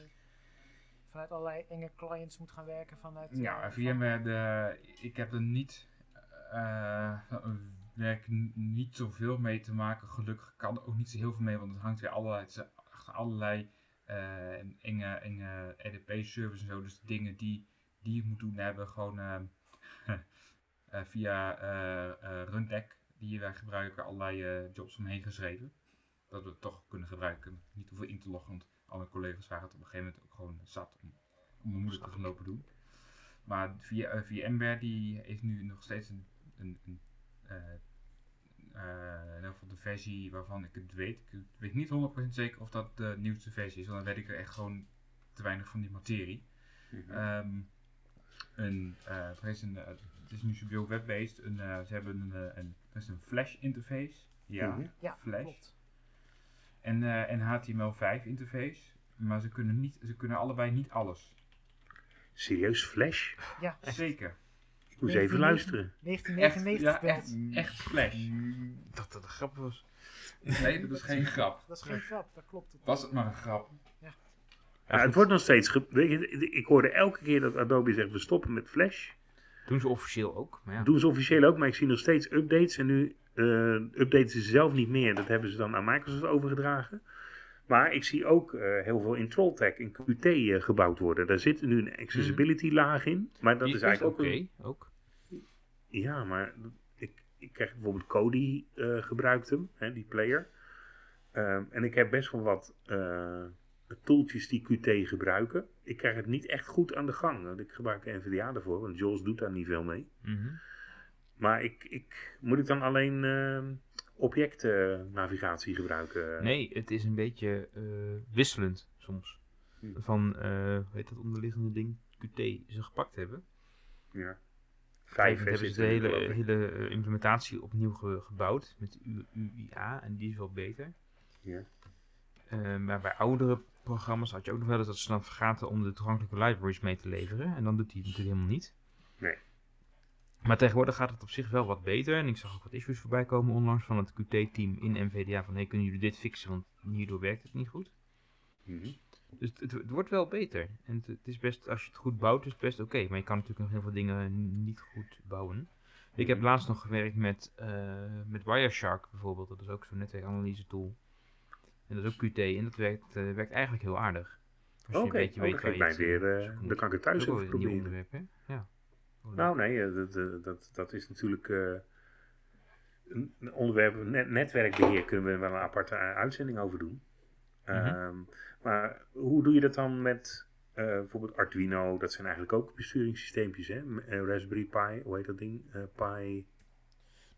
vanuit allerlei enge clients moet gaan werken vanuit... Ja, eh, VMware, de, ik heb er niet, eh werk niet zoveel mee te maken. Gelukkig kan er ook niet zo heel veel mee, want het hangt weer allerlei, achter allerlei enge, enge EDP-servers en zo. Dus de dingen die, die je moet doen, hebben gewoon eh, eh, via eh eh, Rundeck, die wij gebruiken, allerlei eh, jobs omheen geschreven. Dat we het toch kunnen gebruiken. Niet hoeven in te loggen, want alle collega's waren het op een gegeven moment ook gewoon zat om, om moeilijk te gaan lopen doen. Maar via, eh, VMware die heeft nu nog steeds een, een, een eh, eh, in ieder geval de versie waarvan ik het weet. Ik weet niet 100% zeker of dat de nieuwste versie is, want dan weet ik er echt gewoon te weinig van die materie. Mhm. Ehm een, eh, er is een, eh, het is nu sowieso web-based. Een, eh, ze hebben een, eh, een, er is een Flash interface. Ja. Ja, Flash. klopt. En, eh, en HTML5 interface. Maar ze kunnen, niet, ze kunnen allebei niet alles. Serieus, Flash? Ja, Zeker. Ik moest Nee, even luisteren. Echt, 1999 ja, belt. echt, echt Flash. Dat dat een grap was. Nee, dat is geen grap. Dat is geen grap, dat klopt. Was het maar een grap. Ja, het wordt nog steeds. ge- Weet je, ik hoorde elke keer dat Adobe zegt we stoppen met Flash. Doen ze officieel ook. Maar ja. Doen ze officieel ook, maar ik zie nog steeds updates. En nu eh updaten ze zelf niet meer. Dat hebben ze dan aan Microsoft overgedragen. Maar ik zie ook eh, heel veel in Trolltech en Qt eh, gebouwd worden. Daar zit nu een accessibility laag in. Maar dat Die is eigenlijk ook oké. een- ook. Ja, maar ik, ik krijg bijvoorbeeld Kodi eh gebruikt hem, hè, die player. Ehm, en ik heb best wel wat eh, tooltjes die Qt gebruiken. Ik krijg het niet echt goed aan de gang. Want ik gebruik NVDA ervoor, want Jules doet daar niet veel mee. Mhm. Maar ik, ik, moet ik dan alleen ehm objectnavigatie gebruiken? Nee, het is een beetje eh, wisselend soms. Hm. Van, eh weet dat onderliggende ding, Qt, ze gepakt hebben. Ja. Vijf hebben ze de hele, hele eh, implementatie opnieuw ge- gebouwd met UIA en die is wel beter. Ja. Eh, maar bij oudere programma's had je ook nog wel eens dat ze dan vergaten om de toegankelijke libraries mee te leveren. En dan doet hij het natuurlijk helemaal niet. Nee. Maar tegenwoordig gaat het op zich wel wat beter. En ik zag ook wat issues voorbij komen onlangs van het Qt-team in NVDA. Van hey, kunnen jullie dit fixen, want hierdoor werkt het niet goed. Mhm. Dus het, het wordt wel beter. En het, het is best, als je het goed bouwt, is het best oké. Maar je kan natuurlijk nog heel veel dingen niet goed bouwen. Ik heb Mhm. laatst nog gewerkt met, eh, met Wireshark bijvoorbeeld. Dat is ook zo'n netwerkanalyse tool. En dat is ook Qt. En dat werkt, eh, werkt eigenlijk heel aardig. Oké, een beetje oh, je mij het, weer, zoekt. dan kan ik het thuis even proberen. Ja. Leuk. Nou nee, eh, dat, dat, dat, dat is natuurlijk eh, een onderwerp. Net, netwerkbeheer kunnen we wel een aparte eh, uitzending over doen. Mhm. Ehm, maar hoe doe je dat dan met eh, bijvoorbeeld Arduino? Dat zijn eigenlijk ook besturingssysteempjes, hè? Eh, Raspberry Pi, hoe heet dat ding? Eh, Pi.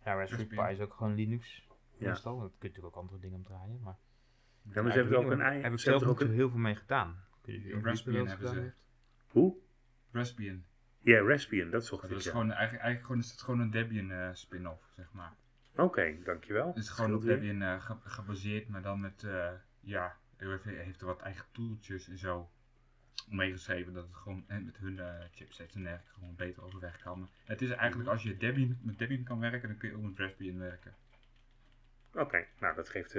Ja, Raspberry. Pi is ook gewoon Linux. Ja. Meestal. Dat kun je natuurlijk ook andere dingen op draaien. Maar, Ja, maar ze hebben er ook een ei. Heb ik ze zelf ook een, heel veel mee gedaan. Kun je Een Raspbian hebben ze. hoe? Raspbian. Ja, Raspbian, dat zocht Dat ik. is ja. gewoon, eigenlijk, eigenlijk gewoon, is het gewoon een Debian eh, spin-off, zeg maar. Oké, dankjewel. Het is gewoon op. Debian eh, ge- gebaseerd, maar dan met, eh, ja, heeft, heeft er wat eigen tooltjes en zo meegeschreven. Dat het gewoon met hun chipsets en dergelijke gewoon beter overweg kan. Het is eigenlijk, als je Debian, met Debian kan werken, dan kun je ook met Raspbian werken. Oké, nou dat geeft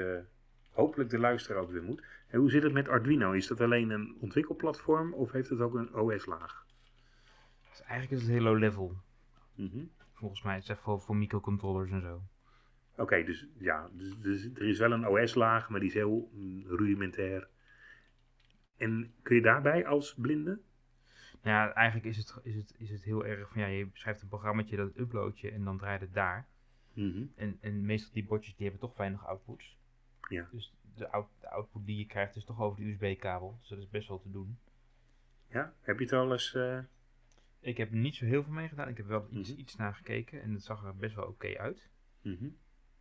hopelijk de luisteraar ook weer moed. En hoe zit het met Arduino? Is dat alleen een ontwikkelplatform of heeft het ook een OS-laag? Dus eigenlijk is het heel low level. Mhm. Volgens mij. Het is echt voor, voor microcontrollers en zo. Oké, dus ja, dus, dus er is wel een OS-laag, maar die is heel mm, rudimentair. En kun je daarbij als blinde? Nou ja, eigenlijk is het, is, het, is het heel erg van ja, je schrijft een programmaatje, dat upload je en dan draait het daar. Mhm. En, en meestal die bordjes die hebben toch weinig outputs. Ja. Dus de, out, de output die je krijgt is toch over de USB-kabel. Dus dat is best wel te doen. Ja, heb je het al eens... eh, Ik heb niet zo heel veel mee gedaan. Ik heb wel iets, Mhm. iets naar gekeken en het zag er best wel oké uit. mhm.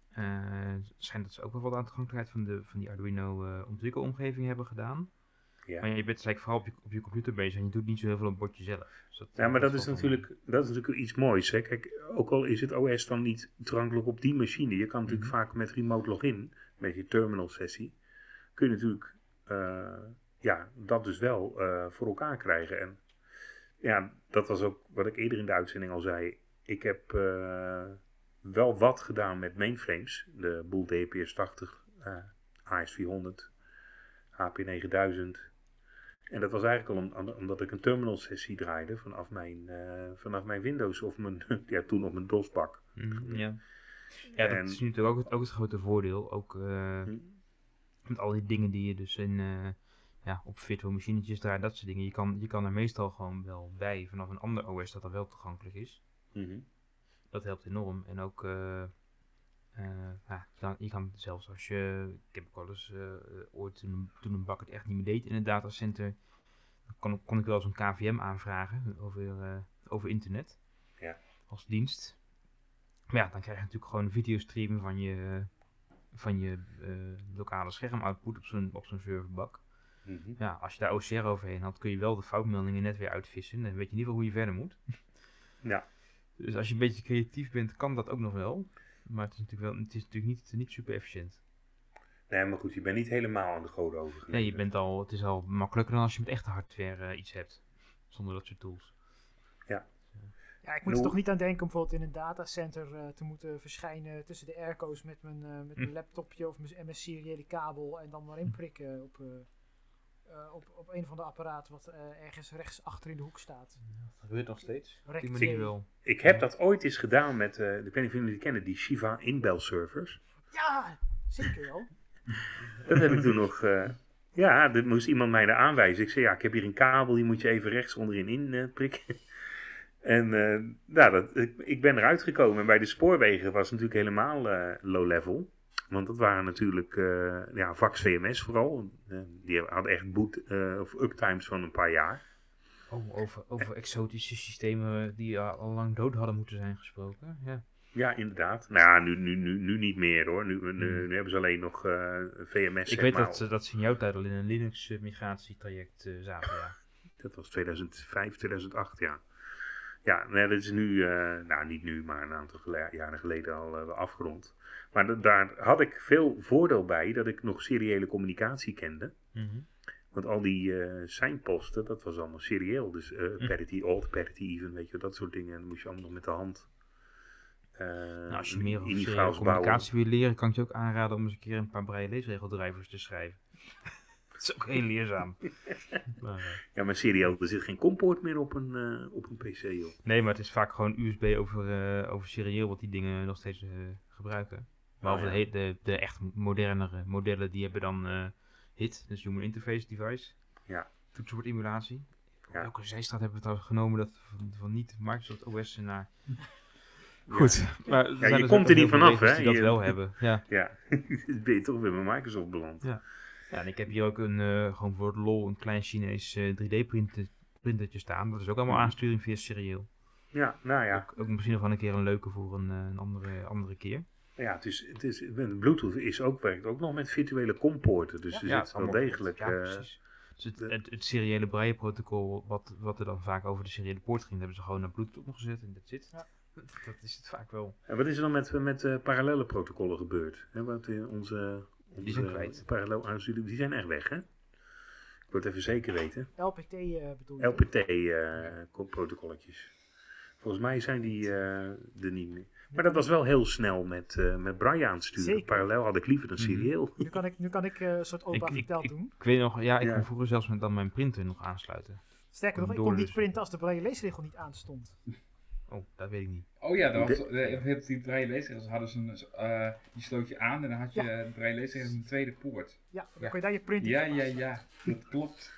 Eh, het schijnt dat ze ook wel wat aan de toegankelijkheid van, de, van die Arduino eh, ontwikkelomgeving hebben gedaan. Ja. Maar je bent eigenlijk vooral op je, op je computer bezig en je doet niet zo heel veel op het bordje zelf. Dus Ja, maar dat is, natuurlijk, dat is natuurlijk iets moois. Hè? Kijk, ook al is het OS dan niet toegankelijk op die machine. Je kan natuurlijk Mhm. vaak met remote login, met je terminal sessie, kun je natuurlijk eh, ja, dat dus wel eh, voor elkaar krijgen. En ja, dat was ook wat ik eerder in de uitzending al zei. Ik heb eh, wel wat gedaan met mainframes. De Boel DPS 80, eh AS400, HP 9000. En dat was eigenlijk al om- omdat ik een terminal sessie draaide vanaf mijn, eh, vanaf mijn Windows of mijn, ja, toen op mijn DOS-bak. Mhm, ja. Ja, dat En- is natuurlijk ook het, ook het grote voordeel. Ook eh, Hm. met al die dingen die je dus in, ja, op virtual machinetjes draait, dat soort dingen. Je kan, je kan er meestal gewoon wel bij vanaf een ander OS dat er wel toegankelijk is. Mhm. Dat helpt enorm. En ook, eh, eh, ja, je, kan, je kan zelfs als je, ik heb ook wel eens eh, ooit toen, toen een bak het echt niet meer deed in het datacenter, dan kon, kon ik wel eens een KVM aanvragen over, over internet. Ja. Als dienst. Maar ja, dan krijg je natuurlijk gewoon een videostream van je, van je lokale schermoutput op zo'n op zo'n serverbak. Mhm. Ja, als je daar OCR overheen had, kun je wel de foutmeldingen net weer uitvissen. Dan weet je in ieder geval hoe je verder moet. Ja. Dus als je een beetje creatief bent, kan dat ook nog wel. Maar het is natuurlijk, wel, het is natuurlijk niet, niet super efficiënt. Nee, maar goed, je bent niet helemaal aan de goden overgeleverd. Nee, je bent al, het is al makkelijker dan als je met echte hardware eh, iets hebt. Zonder dat soort tools. Ja, ik moet er toch niet aan denken om bijvoorbeeld in een datacenter eh, te moeten verschijnen tussen de airco's met mijn, eh, met mijn Hm. laptopje of mijn, en mijn seriële kabel en dan maar inprikken op, eh, op, op een van de apparaten wat eh, ergens rechts achter in de hoek staat. Dat gebeurt nog steeds. Die manier wel. Ik heb dat ooit eens gedaan met, eh ik weet niet of jullie die kennen, die Shiva inbelservers. Ja, zeker wel. Dat heb ik toen nog, eh, ja, dat moest iemand mij daar aanwijzen. Ik zei, ja, ik heb hier een kabel, die moet je even rechts onderin in eh, prikken. En eh, nou, dat, ik, ik ben eruit gekomen. En bij de spoorwegen was het natuurlijk helemaal eh, low level. Want dat waren natuurlijk eh ja, Vax VMS vooral. Eh, die hadden echt boot eh, of uptimes van een paar jaar. Oh, over, over exotische systemen die al lang dood hadden moeten zijn gesproken. Ja. Ja, inderdaad. Nou ja, nu, nu, nu, nu niet meer hoor. Nu, nu, Hmm. nu hebben ze alleen nog VMS. Ik weet maar. dat, ze- dat ze in jouw tijd al in een Linux migratietraject zaten. Ja. Dat was 2005, 2008, ja. Ja, nee, dat is nu, eh, nou niet nu, maar een aantal jaren geleden al eh, afgerond. Maar da- daar had ik veel voordeel bij dat ik nog seriële communicatie kende. Mhm. Want al die signposten, dat was allemaal serieel. Dus eh Hm. parity, alt, parity, even, weet je, dat soort dingen. En dan moest je allemaal nog met de hand. eh, Nou, als je meer over communicatie wil leren, kan ik je ook aanraden om eens een keer een paar braille leesregeldrijvers te schrijven. Dat is ook heel leerzaam. maar, eh, Ja, maar serieel, er zit geen comport meer op een, eh, op een PC, joh. nee, maar het is vaak gewoon USB over, eh, over serieel wat die dingen nog steeds eh, gebruiken. Behalve Oh, ja. de, de, de echt modernere modellen, die hebben dan eh, HIT, dus Human Interface Device. Ja. Toetsenbord emulatie. Ja. Welke zijstraat hebben we trouwens genomen dat van, van niet Microsoft OS naar... Ja. Goed, maar je dus komt er niet vanaf, hè? Die dat Je- wel hebben, ja. Ja, ben je toch weer bij Microsoft beland. Ja. Ja, en ik heb hier ook een, eh, gewoon voor het lol, een klein Chinees 3D-printertje staan. Dat is ook allemaal Mhm. aansturing via serieel. Ja, nou ja. Ook, ook misschien nog wel een keer een leuke voor een, eh, een andere, andere keer. Ja, het is, het is, Bluetooth is ook, werkt ook nog met virtuele compoorten. Dus Ja. er Ja, zit wel degelijk. Ja, eh, precies. Dus het, de- het, het seriële braille-protocol, wat, wat er dan vaak over de seriële poort ging, hebben ze gewoon naar Bluetooth opgezet en dat zit. Ja. Dat is het vaak wel. en wat is er dan met, met eh, parallele protocollen gebeurd? Hè, wat, eh, onze, onze zijn kwijt. Parallel aansturing, die zijn echt weg, hè? Ik wil het even zeker weten. LPT eh bedoel je? LPT-protocolletjes. Volgens mij zijn die eh, er niet meer. Maar dat was wel heel snel met, eh met braille aansturen. Zeker. Parallel had ik liever dan Mhm. serieel. Nu kan ik, nu kan ik eh, een soort opa verteld doen. Ik weet nog, ja, ik Ja. kon vroeger zelfs met dan mijn printer nog aansluiten. Sterker nog, ik kon niet dus. printen als de braille leesregel niet aanstond. Oh, dat weet ik niet. Oh ja, dat was, De- eh, op die braille leesregels hadden ze een, eh, die sloot je aan en dan had je Ja. de leesregels een tweede poort. Ja, dan Ja. kon je daar je print in Ja, ja, ja, dat klopt.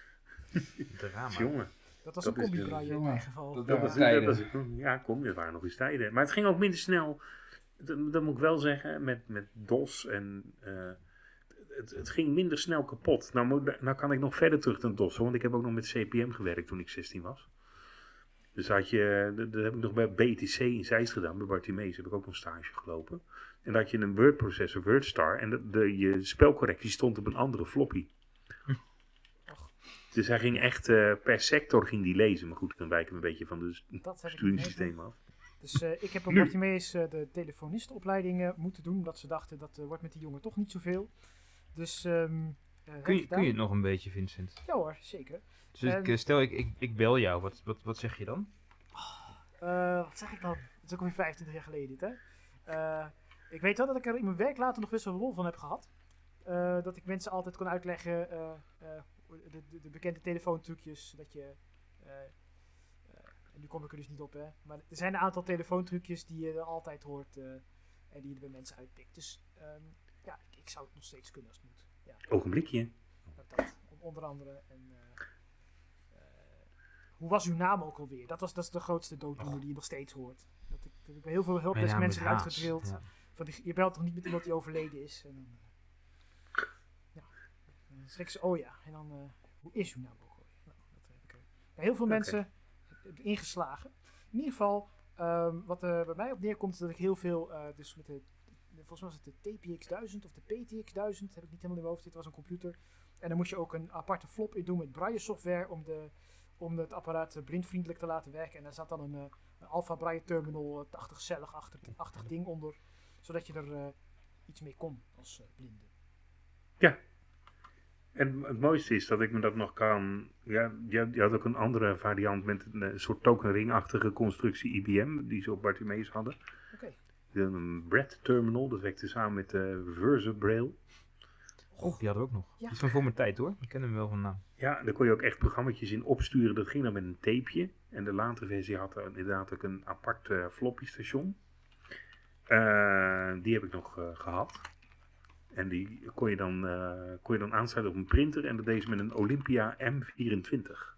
Drama. Jongen. Dat was Dat een combi de- braille in jongen, mijn geval. dat- Dat Ja. was, dat was, ja, kom, dat waren nog eens tijden. Maar het ging ook minder snel. Dat, dat moet ik wel zeggen, met, met DOS en... eh, het, het ging minder snel kapot. Nou, moet- nou kan ik nog verder terug dan DOS, hoor, want ik heb ook nog met CPM gewerkt toen ik 16 was. Dus had je, dat dat heb ik nog bij BTC in Zeist gedaan, bij Bartimeus heb ik ook nog stage gelopen. En had je een wordprocessor, WordStar, en de, de, je spelcorrectie stond op een andere floppy. Dus hij ging echt eh, per sector ging die lezen. Maar goed, dan wijken we een beetje van Dat niet besturingssysteem af. Dus eh, ik heb op eh, de telefonistenopleiding eh, moeten doen, omdat ze dachten dat eh, wordt met die jongen toch niet zoveel. Dus ehm, eh, Kun je, kun je het nog een beetje, Vincent? Ja hoor, zeker. Dus ik, En- eh, stel, ik, ik, ik bel jou. Wat, wat, wat zeg je dan? Eh, wat zeg ik dan? Het is ook alweer 25 jaar geleden dit, hè? Ik weet wel dat ik er in mijn werk later nog best wel lol van heb gehad. Eh, dat ik mensen altijd kon uitleggen, de, de, de bekende telefoontrucjes, dat je... nu kom ik er dus niet op, hè. Maar er zijn een aantal telefoontrucjes die je er altijd hoort en die je er bij mensen uitpikt. Dus ehm, ja, ik, ik zou het nog steeds kunnen als het moet. Ja, Ogenblikje. dat, dat on- onder andere. En, eh, eh, hoe was uw naam ook alweer? Dat, was, dat is de grootste dooddoener die je nog steeds hoort. Dat ik, dat ik bij heel veel naam mensen eruit Haas. gedrild. Ja. Van die, je belt toch niet met iemand die overleden is? En dan, eh, ja. En dan schrikken ze, oh ja. En dan, eh, hoe is uw naam ook alweer? Nou, dat heb ik er bij heel veel mensen ingeslagen. In ieder geval, ehm, wat er bij mij op neerkomt, is dat ik heel veel, eh, dus met de, volgens mij was het de TPX1000 of de PTX1000, heb ik niet helemaal in mijn hoofd, dit was een computer. En dan moest je ook een aparte flop in doen met braille software om, de, om het apparaat eh, blindvriendelijk te laten werken. En daar zat dan een, eh, een Alpha Braille Terminal, eh, 80-cellig achtig, ding onder, zodat je er iets mee kon als blinde. En het mooiste is dat ik me dat nog kan. Ja, je, had ook een andere variant met een, soort tokenringachtige constructie IBM, die ze op Bartimeus hadden. Een Bread Terminal, dat werkte samen met de Versa Braille. Oh, die hadden we ook nog. Ja. Die is van voor mijn tijd hoor. Ik ken hem wel van naam. Ja, daar kon je ook echt programma's in opsturen. Dat ging dan met een tapeje. En de latere versie had er inderdaad ook een apart eh, floppy station. Eh, die heb ik nog eh, gehad. En die kon je, dan, eh, kon je dan aansluiten op een printer. En dat deed ze met een Olympia M24.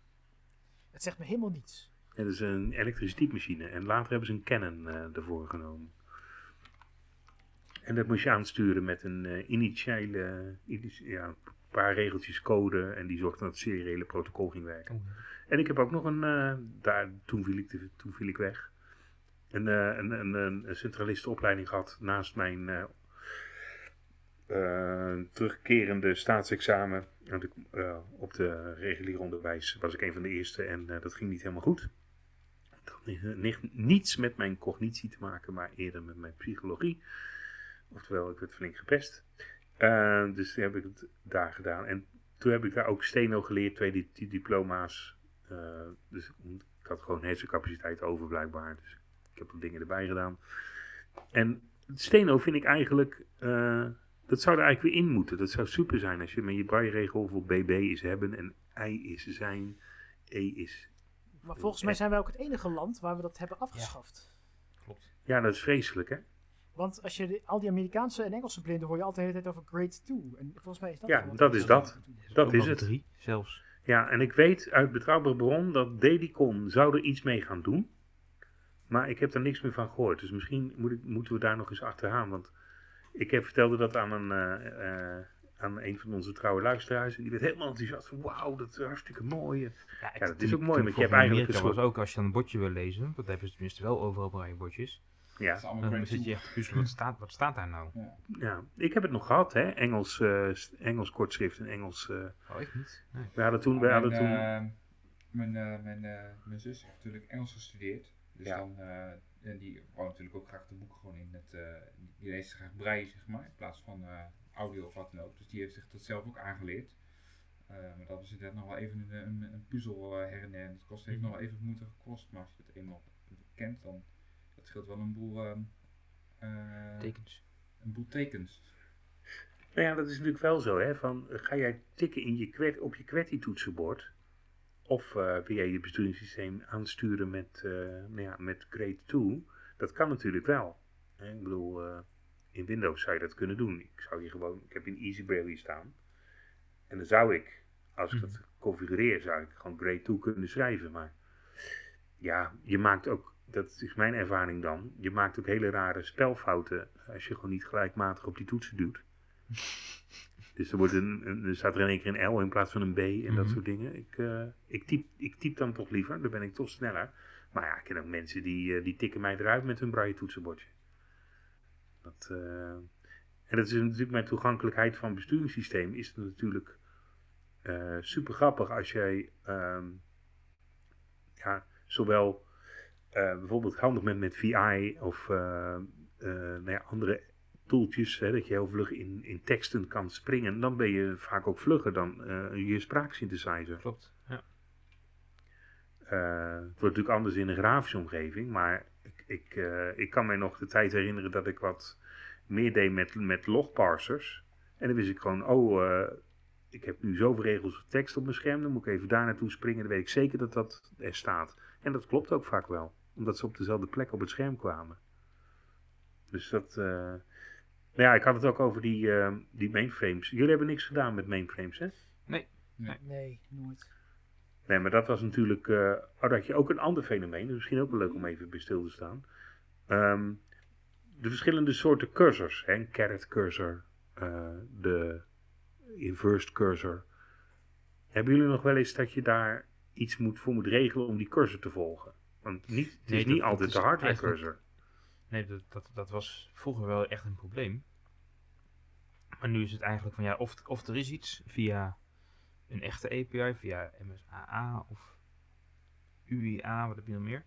Het zegt me helemaal niets. Dat is een elektrische typemachine. En later hebben ze een Canon eh, ervoor genomen. En dat moest je aansturen met een eh, initiële, ja, een paar regeltjes code. En die zorgde dat het seriële protocol ging werken. Oh, En ik heb ook nog een, eh, daar, toen viel ik, te- toen viel ik weg. Een, eh, een, een, een, centralistenopleiding gehad naast mijn terugkerende staatsexamen. Want ik, op de reguliere onderwijs was ik een van de eerste en dat ging niet helemaal goed. Dat had ni- ni- niets met mijn cognitie te maken, maar eerder met mijn psychologie. Oftewel, ik werd flink gepest. Eh, dus toen heb ik het daar gedaan. En toen heb ik daar ook steno geleerd, twee di- diploma's. Eh, dus ik had gewoon hersencapaciteit over blijkbaar. Dus ik heb wat dingen erbij gedaan. En steno vind ik eigenlijk, eh, dat zou er eigenlijk weer in moeten. Dat zou super zijn als je met je braille-regel voor BB is hebben en I is zijn, E is. Maar volgens mij zijn wij ook het enige land waar we dat hebben afgeschaft. Klopt. Ja, dat is vreselijk hè. Want als je de- al die Amerikaanse en Engelse blinden hoor je altijd de hele tijd over grade 2. En volgens mij is dat Ja, dat is dat. Dat is het. Drie zelfs. Ja, en ik weet uit betrouwbare bron dat Dedicon zou er iets mee gaan doen. Maar ik heb er niks meer van gehoord. Dus misschien moet ik, moeten we daar nog eens achteraan. Want ik heb, vertelde dat aan een, eh, eh, aan een van onze trouwe luisteraars. En die werd helemaal enthousiast van wauw, dat is hartstikke mooi. Ja, Ja, dat is ook mooi, want je hebt eigenlijk een was ook als je dan een bordje wil lezen. Dat hebben ze tenminste wel overal braillebordjes. Dat Ja, is allemaal Dan zit je echt te puzzelen. Wat staat, wat staat daar nou? Ja. ja, ik heb het nog gehad, hè? Engels, eh, Engels kortschrift en Engels. eh, Oh, ik niet. Nee. we hadden toen, we mijn, hadden toen. eh, mijn, eh, mijn, eh, mijn zus heeft natuurlijk Engels gestudeerd. Dus Ja. dan, eh, en die wou natuurlijk ook graag de boeken gewoon in het, eh, die leest graag breien, zeg maar, in plaats van eh, audio of wat dan ook. Dus die heeft zich dat zelf ook aangeleerd. Eh, maar dat is inderdaad nog wel even een, een, een puzzel eh, her en. En het kost, heeft nog wel even moeite gekost, maar als je het eenmaal kent, dan dat scheelt wel een boel, ehm, eh, Tekens. een boel tekens. Nou ja, dat is natuurlijk wel zo, hè? Van, ga jij tikken in je kwet, op je QWERTY toetsenbord, of eh, wil je je besturingssysteem aansturen met, eh, nou ja, met Grade 2? Dat kan natuurlijk wel. Hè, Ik bedoel, eh, in Windows zou je dat kunnen doen. Ik zou hier gewoon, ik heb in EasyBraille hier staan. En dan zou ik, als ik Mhm. dat configureer, zou ik gewoon Grade 2 kunnen schrijven. Maar ja, je maakt ook, dat is mijn ervaring dan, je maakt ook hele rare spelfouten als je gewoon niet gelijkmatig op die toetsen duwt. Dus er, wordt een, een- er staat er in één keer een L in plaats van een B en dat Mhm. soort dingen. Ik, eh, ik, typ, ik typ dan toch liever, dan ben ik toch sneller. Maar ja, ik ken ook mensen die, eh, die tikken mij eruit met hun braille toetsenbordje. Dat, eh, en dat is natuurlijk met toegankelijkheid van besturingssysteem is het natuurlijk super grappig als jij ehm, ja, zowel bijvoorbeeld handig bent met VI of eh, eh, nou ja, andere toeltjes, hè, dat je heel vlug in, in teksten kan springen, dan ben je vaak ook vlugger dan eh, je spraaksynthesizer. Klopt. Ja. Eh, het wordt natuurlijk anders in een grafische omgeving, maar ik, ik, eh, ik kan mij nog de tijd herinneren dat ik wat meer deed met, met logparsers. En dan wist ik gewoon, oh, eh, ik heb nu zoveel regels tekst op mijn scherm, dan moet ik even daar naartoe springen, dan weet ik zeker dat dat er staat. En dat klopt ook vaak wel, omdat ze op dezelfde plek op het scherm kwamen. Dus dat, eh, nou ja, ik had het ook over die, eh, die mainframes. Jullie hebben niks gedaan met mainframes, hè? Nee, nooit. Nee, maar dat was natuurlijk. dat had je ook een ander fenomeen. Dus misschien ook wel leuk om even bij stil te staan. Ehm, de verschillende soorten cursors. Hè? Een caret cursor. eh, de inversed cursor. Hebben jullie nog wel eens dat je daar iets moet, voor moet regelen om die cursor te volgen? Want niet, het Nee, is niet dat altijd is de hardware cursor. Nee, dat, dat, dat was vroeger wel echt een probleem. Maar nu is het eigenlijk van ja, of, of er is iets via een echte API, via MSAA of UIA, wat heb je nog meer?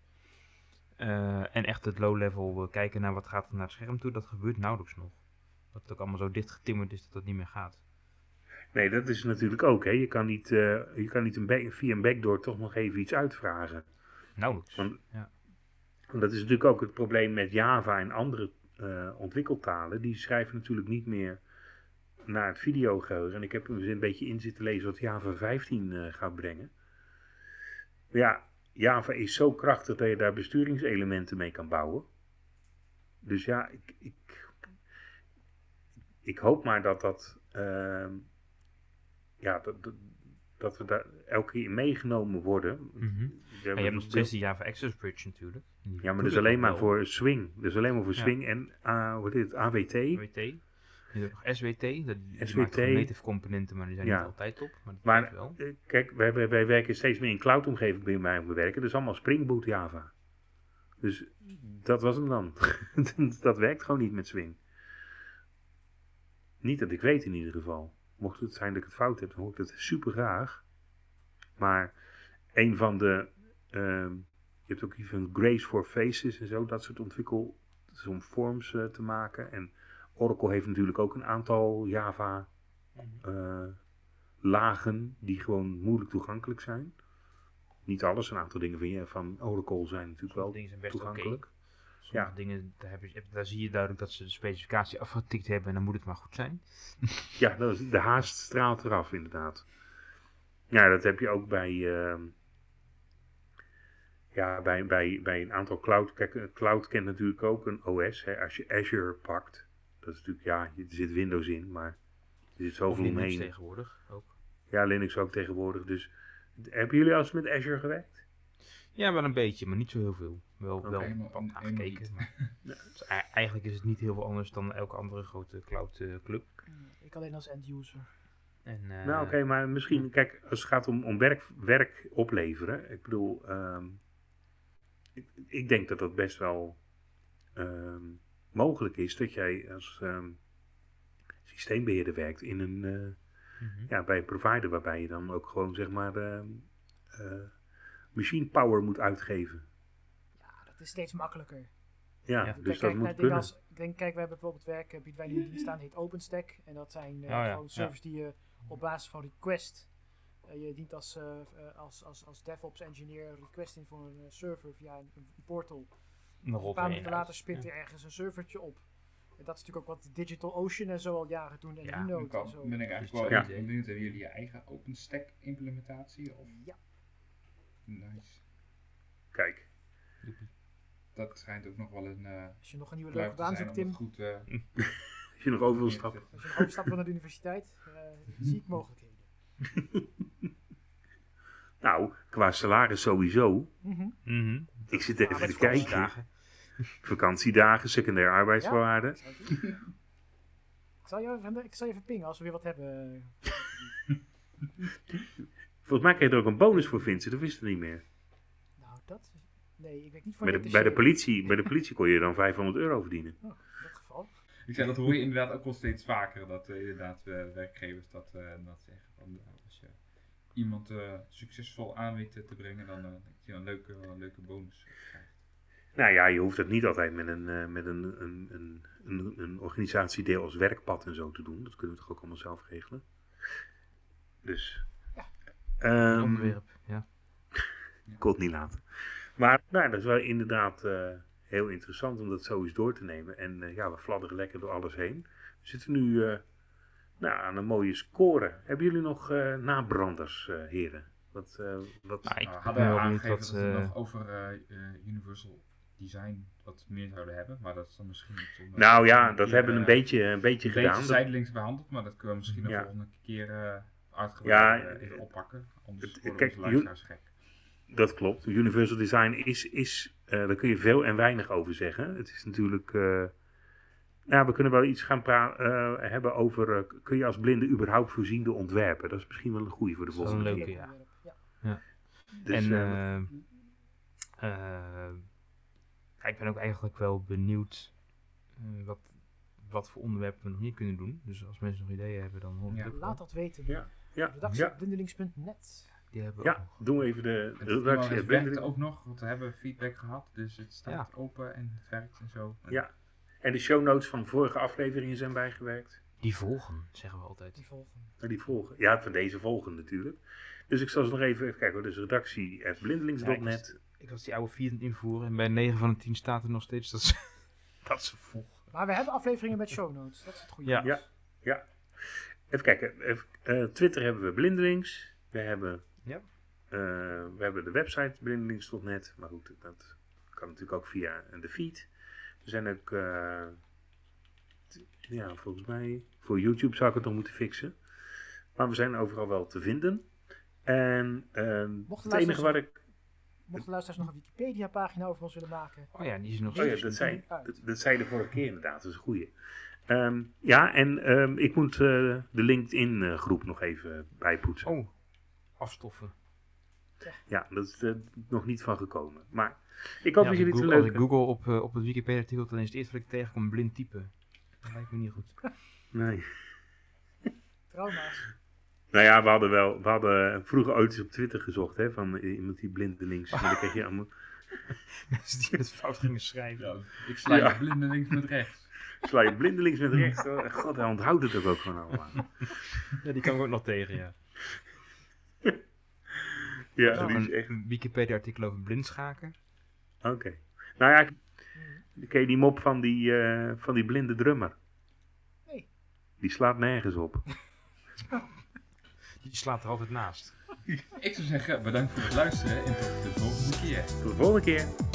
Eh, en echt het low-level eh, kijken naar wat gaat er naar het scherm toe, dat gebeurt nauwelijks nog. Dat het ook allemaal zo dichtgetimmerd is dat dat niet meer gaat. Nee, dat is natuurlijk ook. Hè? Je kan niet, eh, je kan niet een back- via een backdoor toch nog even iets uitvragen. Nauwelijks. Want- Ja. Want dat is natuurlijk ook het probleem met Java en andere eh, ontwikkeltalen. Die schrijven natuurlijk niet meer naar het videogeheugen. En ik heb er een beetje in zitten lezen wat Java 15 eh, gaat brengen. Maar ja, Java is zo krachtig dat je daar besturingselementen mee kan bouwen. Dus ja, ik, ik, ik hoop maar dat dat, ehm, ja, dat, dat, dat we daar elke keer meegenomen worden. We Ja, je hebt nog steeds die Java Access Bridge natuurlijk. Die ja, maar dat is alleen maar wel. voor swing. Dat is alleen maar voor Ja. swing en uh, wat is het, AWT. WT. Je hebt nog SWT, dat, SWT. native componenten, maar die zijn Ja. niet altijd op. Maar dat Maar wel. eh, kijk, wij, wij, wij werken steeds meer in cloud-omgeving bij mij om te werken. Dat is allemaal Spring Boot Java. Dus dat was hem dan. dat werkt gewoon niet met swing. Niet dat ik weet in ieder geval. Mocht het zijn dat ik het fout heb, dan hoor ik het super graag. Maar een van de. ehm, je hebt ook van Grace for Faces en zo, dat soort ontwikkel. om forms eh, te maken. En Oracle heeft natuurlijk ook een aantal Java eh, lagen die gewoon moeilijk toegankelijk zijn. Niet alles, een aantal dingen van, je, van Oracle zijn natuurlijk wel dingen zijn best oké. toegankelijk. Sommige Ja. dingen, daar, heb je, daar zie je duidelijk dat ze de specificatie afgetikt hebben en dan moet het maar goed zijn. Ja, dat is, de haast straalt eraf inderdaad. Ja, dat heb je ook bij, ehm, ja, bij, bij, bij een aantal cloud. Kijk, cloud kent natuurlijk ook een OS. Hè. Als je Azure pakt, dat is natuurlijk, ja, er zit Windows in, maar er zit zoveel Linux omheen. tegenwoordig ook. Ja, Linux ook tegenwoordig. Dus hebben jullie al eens met Azure gewerkt? Ja, wel een beetje, maar niet zo heel veel. Wel, wel niet. Maar, Dus ei- eigenlijk is het niet heel veel anders dan elke andere grote cloud eh, club. Ik alleen als end-user. En, eh, Nou, oké, maar misschien, kijk, als het gaat om, om werk, werk opleveren. Ik bedoel, ehm, ik, ik denk dat dat best wel ehm, mogelijk is dat jij als ehm, systeembeheerder werkt in een, eh, mhm. ja, bij een provider waarbij je dan ook gewoon, zeg maar, ehm, eh, machine power moet uitgeven. Ja, dat is steeds makkelijker. Ja, Ja. dus kijk, dat kijk moet dingen kunnen. als, ik denk, kijk, we hebben bijvoorbeeld werkgebied waar nu in staan, heet OpenStack. En dat zijn eh, Oh ja, gewoon ja. servers die je op basis van request, eh, je dient als, eh, eh, als, als, als DevOps engineer request in voor een eh, server via een, een portal. Dan Een paar er minuten later spint Ja. er ergens een servertje op. En dat is natuurlijk ook wat DigitalOcean en zo al jaren doen en Ja, Linode Dan en zo. ben ik eigenlijk Dus wel ja. benieuwd, hebben jullie je eigen OpenStack implementatie? Of? Ja, Nice. Kijk. Dat schijnt ook nog wel een uh, Als je nog een nieuwe leuke baan zoekt, Tim. Goed, uh, Als je nog over wil stappen. Als je nog overstapt naar de universiteit, uh, zie ik mogelijkheden. nou, qua salaris sowieso. Mm Mhm. Ik zit even te kijken. vakantiedagen. Secundaire arbeidsvoorwaarden. Ik zal, je even, ik zal je even pingen als we weer wat hebben. Volgens mij kreeg je er ook een bonus voor Vincent, dat wist je niet meer. Nou, dat. Nee, ik weet niet voor Bij de, bij, de dossier. politie, bij de politie kon je dan 500 euro verdienen. Oh, in dat geval. Ik zei, dat hoor je inderdaad ook wel steeds vaker. Dat eh, inderdaad eh, werkgevers dat, eh, dat zeggen. Van, eh, als je iemand eh, succesvol aan weet te brengen, dan eh, dat je een leuke, een leuke bonus krijgt. Nou ja, je hoeft dat niet altijd met een, eh, met een, een, een, een, een organisatiedeel als werkpad en zo te doen. Dat kunnen we toch ook allemaal zelf regelen. Dus. Ehm, Onderwerp, ja. Ik kon het niet laten. Maar nou, dat is wel inderdaad eh, heel interessant om dat zo eens door te nemen. En eh, ja, we fladderen lekker door alles heen. We zitten nu eh, nou, aan een mooie score. Hebben jullie nog eh, nabranders, eh, heren? Wat, eh, wat... Nou, ik hadden we aangegeven wat... dat we nog over eh, eh, Universal Design wat meer zouden hebben. Maar dat is dan misschien nou ja, een dat keer, hebben we een beetje, een beetje een gedaan. beetje Dat- zijdelings behandeld. Maar dat kunnen we misschien de Ja. volgende keer eh Ja, eh, even oppakken. Anders het- kijk, gek. Dat klopt. Universal Design is, is eh, daar kun je veel en weinig over zeggen. Het is natuurlijk, eh, nou, we kunnen wel iets gaan eh, hebben over, kun je als blinde überhaupt voorziende ontwerpen? Dat is misschien wel een goede voor de Dat is wel een volgende leuke, keer. ja. Ja. Dus, en ik ben ook eigenlijk wel benieuwd eh, wat, wat voor onderwerpen we nog niet kunnen doen. Dus als mensen nog ideeën hebben, dan hoor ik Ja. Laat dat weten. Ja, ja, Redactie ja, op blindelings.net. Die hebben we ook ja, nog. doen we even de redactie. het Het werkt blinde- ook nog, want we hebben feedback gehad. Dus het staat Ja. open en het werkt en zo. En Ja. En de show notes van vorige afleveringen zijn bijgewerkt. Die volgen, zeggen we altijd. Die volgen. Nou, die volgen. Ja, van deze volgen natuurlijk. Dus ik zal ze nog even, even kijken. Dus redactie at blindelings.net. Ik was die oude 4 aan het invoeren en bij 9 van de 10 staat er nog steeds dat ze, dat ze volgen. Maar we hebben afleveringen met show notes. Dat is het goede. Ja. Ja. Ja. Even kijken. Even, eh, Twitter hebben we Blindelings. We hebben, Ja. eh, we hebben de website blindelings.net. Maar goed, dat kan natuurlijk ook via de feed. We zijn ook, eh, t- ja, volgens mij, voor YouTube zou ik het nog moeten fixen. Maar we zijn overal wel te vinden. En eh, Mochten het enige waar ik... Mochten luisteraars nog een Wikipedia pagina over ons willen maken. Oh ja, die is nog Oh ja, steeds. dat zei, dat, dat zei je de vorige keer inderdaad. Dat is een goeie. Ehm, ja, en ehm, ik moet eh, de LinkedIn eh, groep nog even bijpoetsen. Oh, afstoffen. Ja, dat is er nog niet van gekomen. Maar ik hoop Ja, dat jullie ik het Google, als ik. Google op, eh, op het Wikipedia-artikel, dan is het eerste wat ik tegenkom blind typen. Dat lijkt me niet goed. Nee. Trauma's. Nou ja, we hadden wel, we hadden vroeger ooit eens op Twitter gezocht, hè, van iemand die blindelings. Maar dan kreeg je allemaal, Mensen die het fout gingen schrijven. Ja, ik sla Ja. je blinde links met rechts. Sla je blindelings met rechts. hoor. God, hij onthoudt het ook, ook gewoon allemaal. Ja, die kan ik ook nog tegen, ja. Ja, die is een echt... een Wikipedia-artikel over blindschaken. Oké. Nou ja, ken je die mop van die, eh, van die blinde drummer? Nee. Die slaat nergens op. Die slaat er altijd naast. Ik zou zeggen, bedankt voor het luisteren en tot de volgende keer. Tot de volgende keer.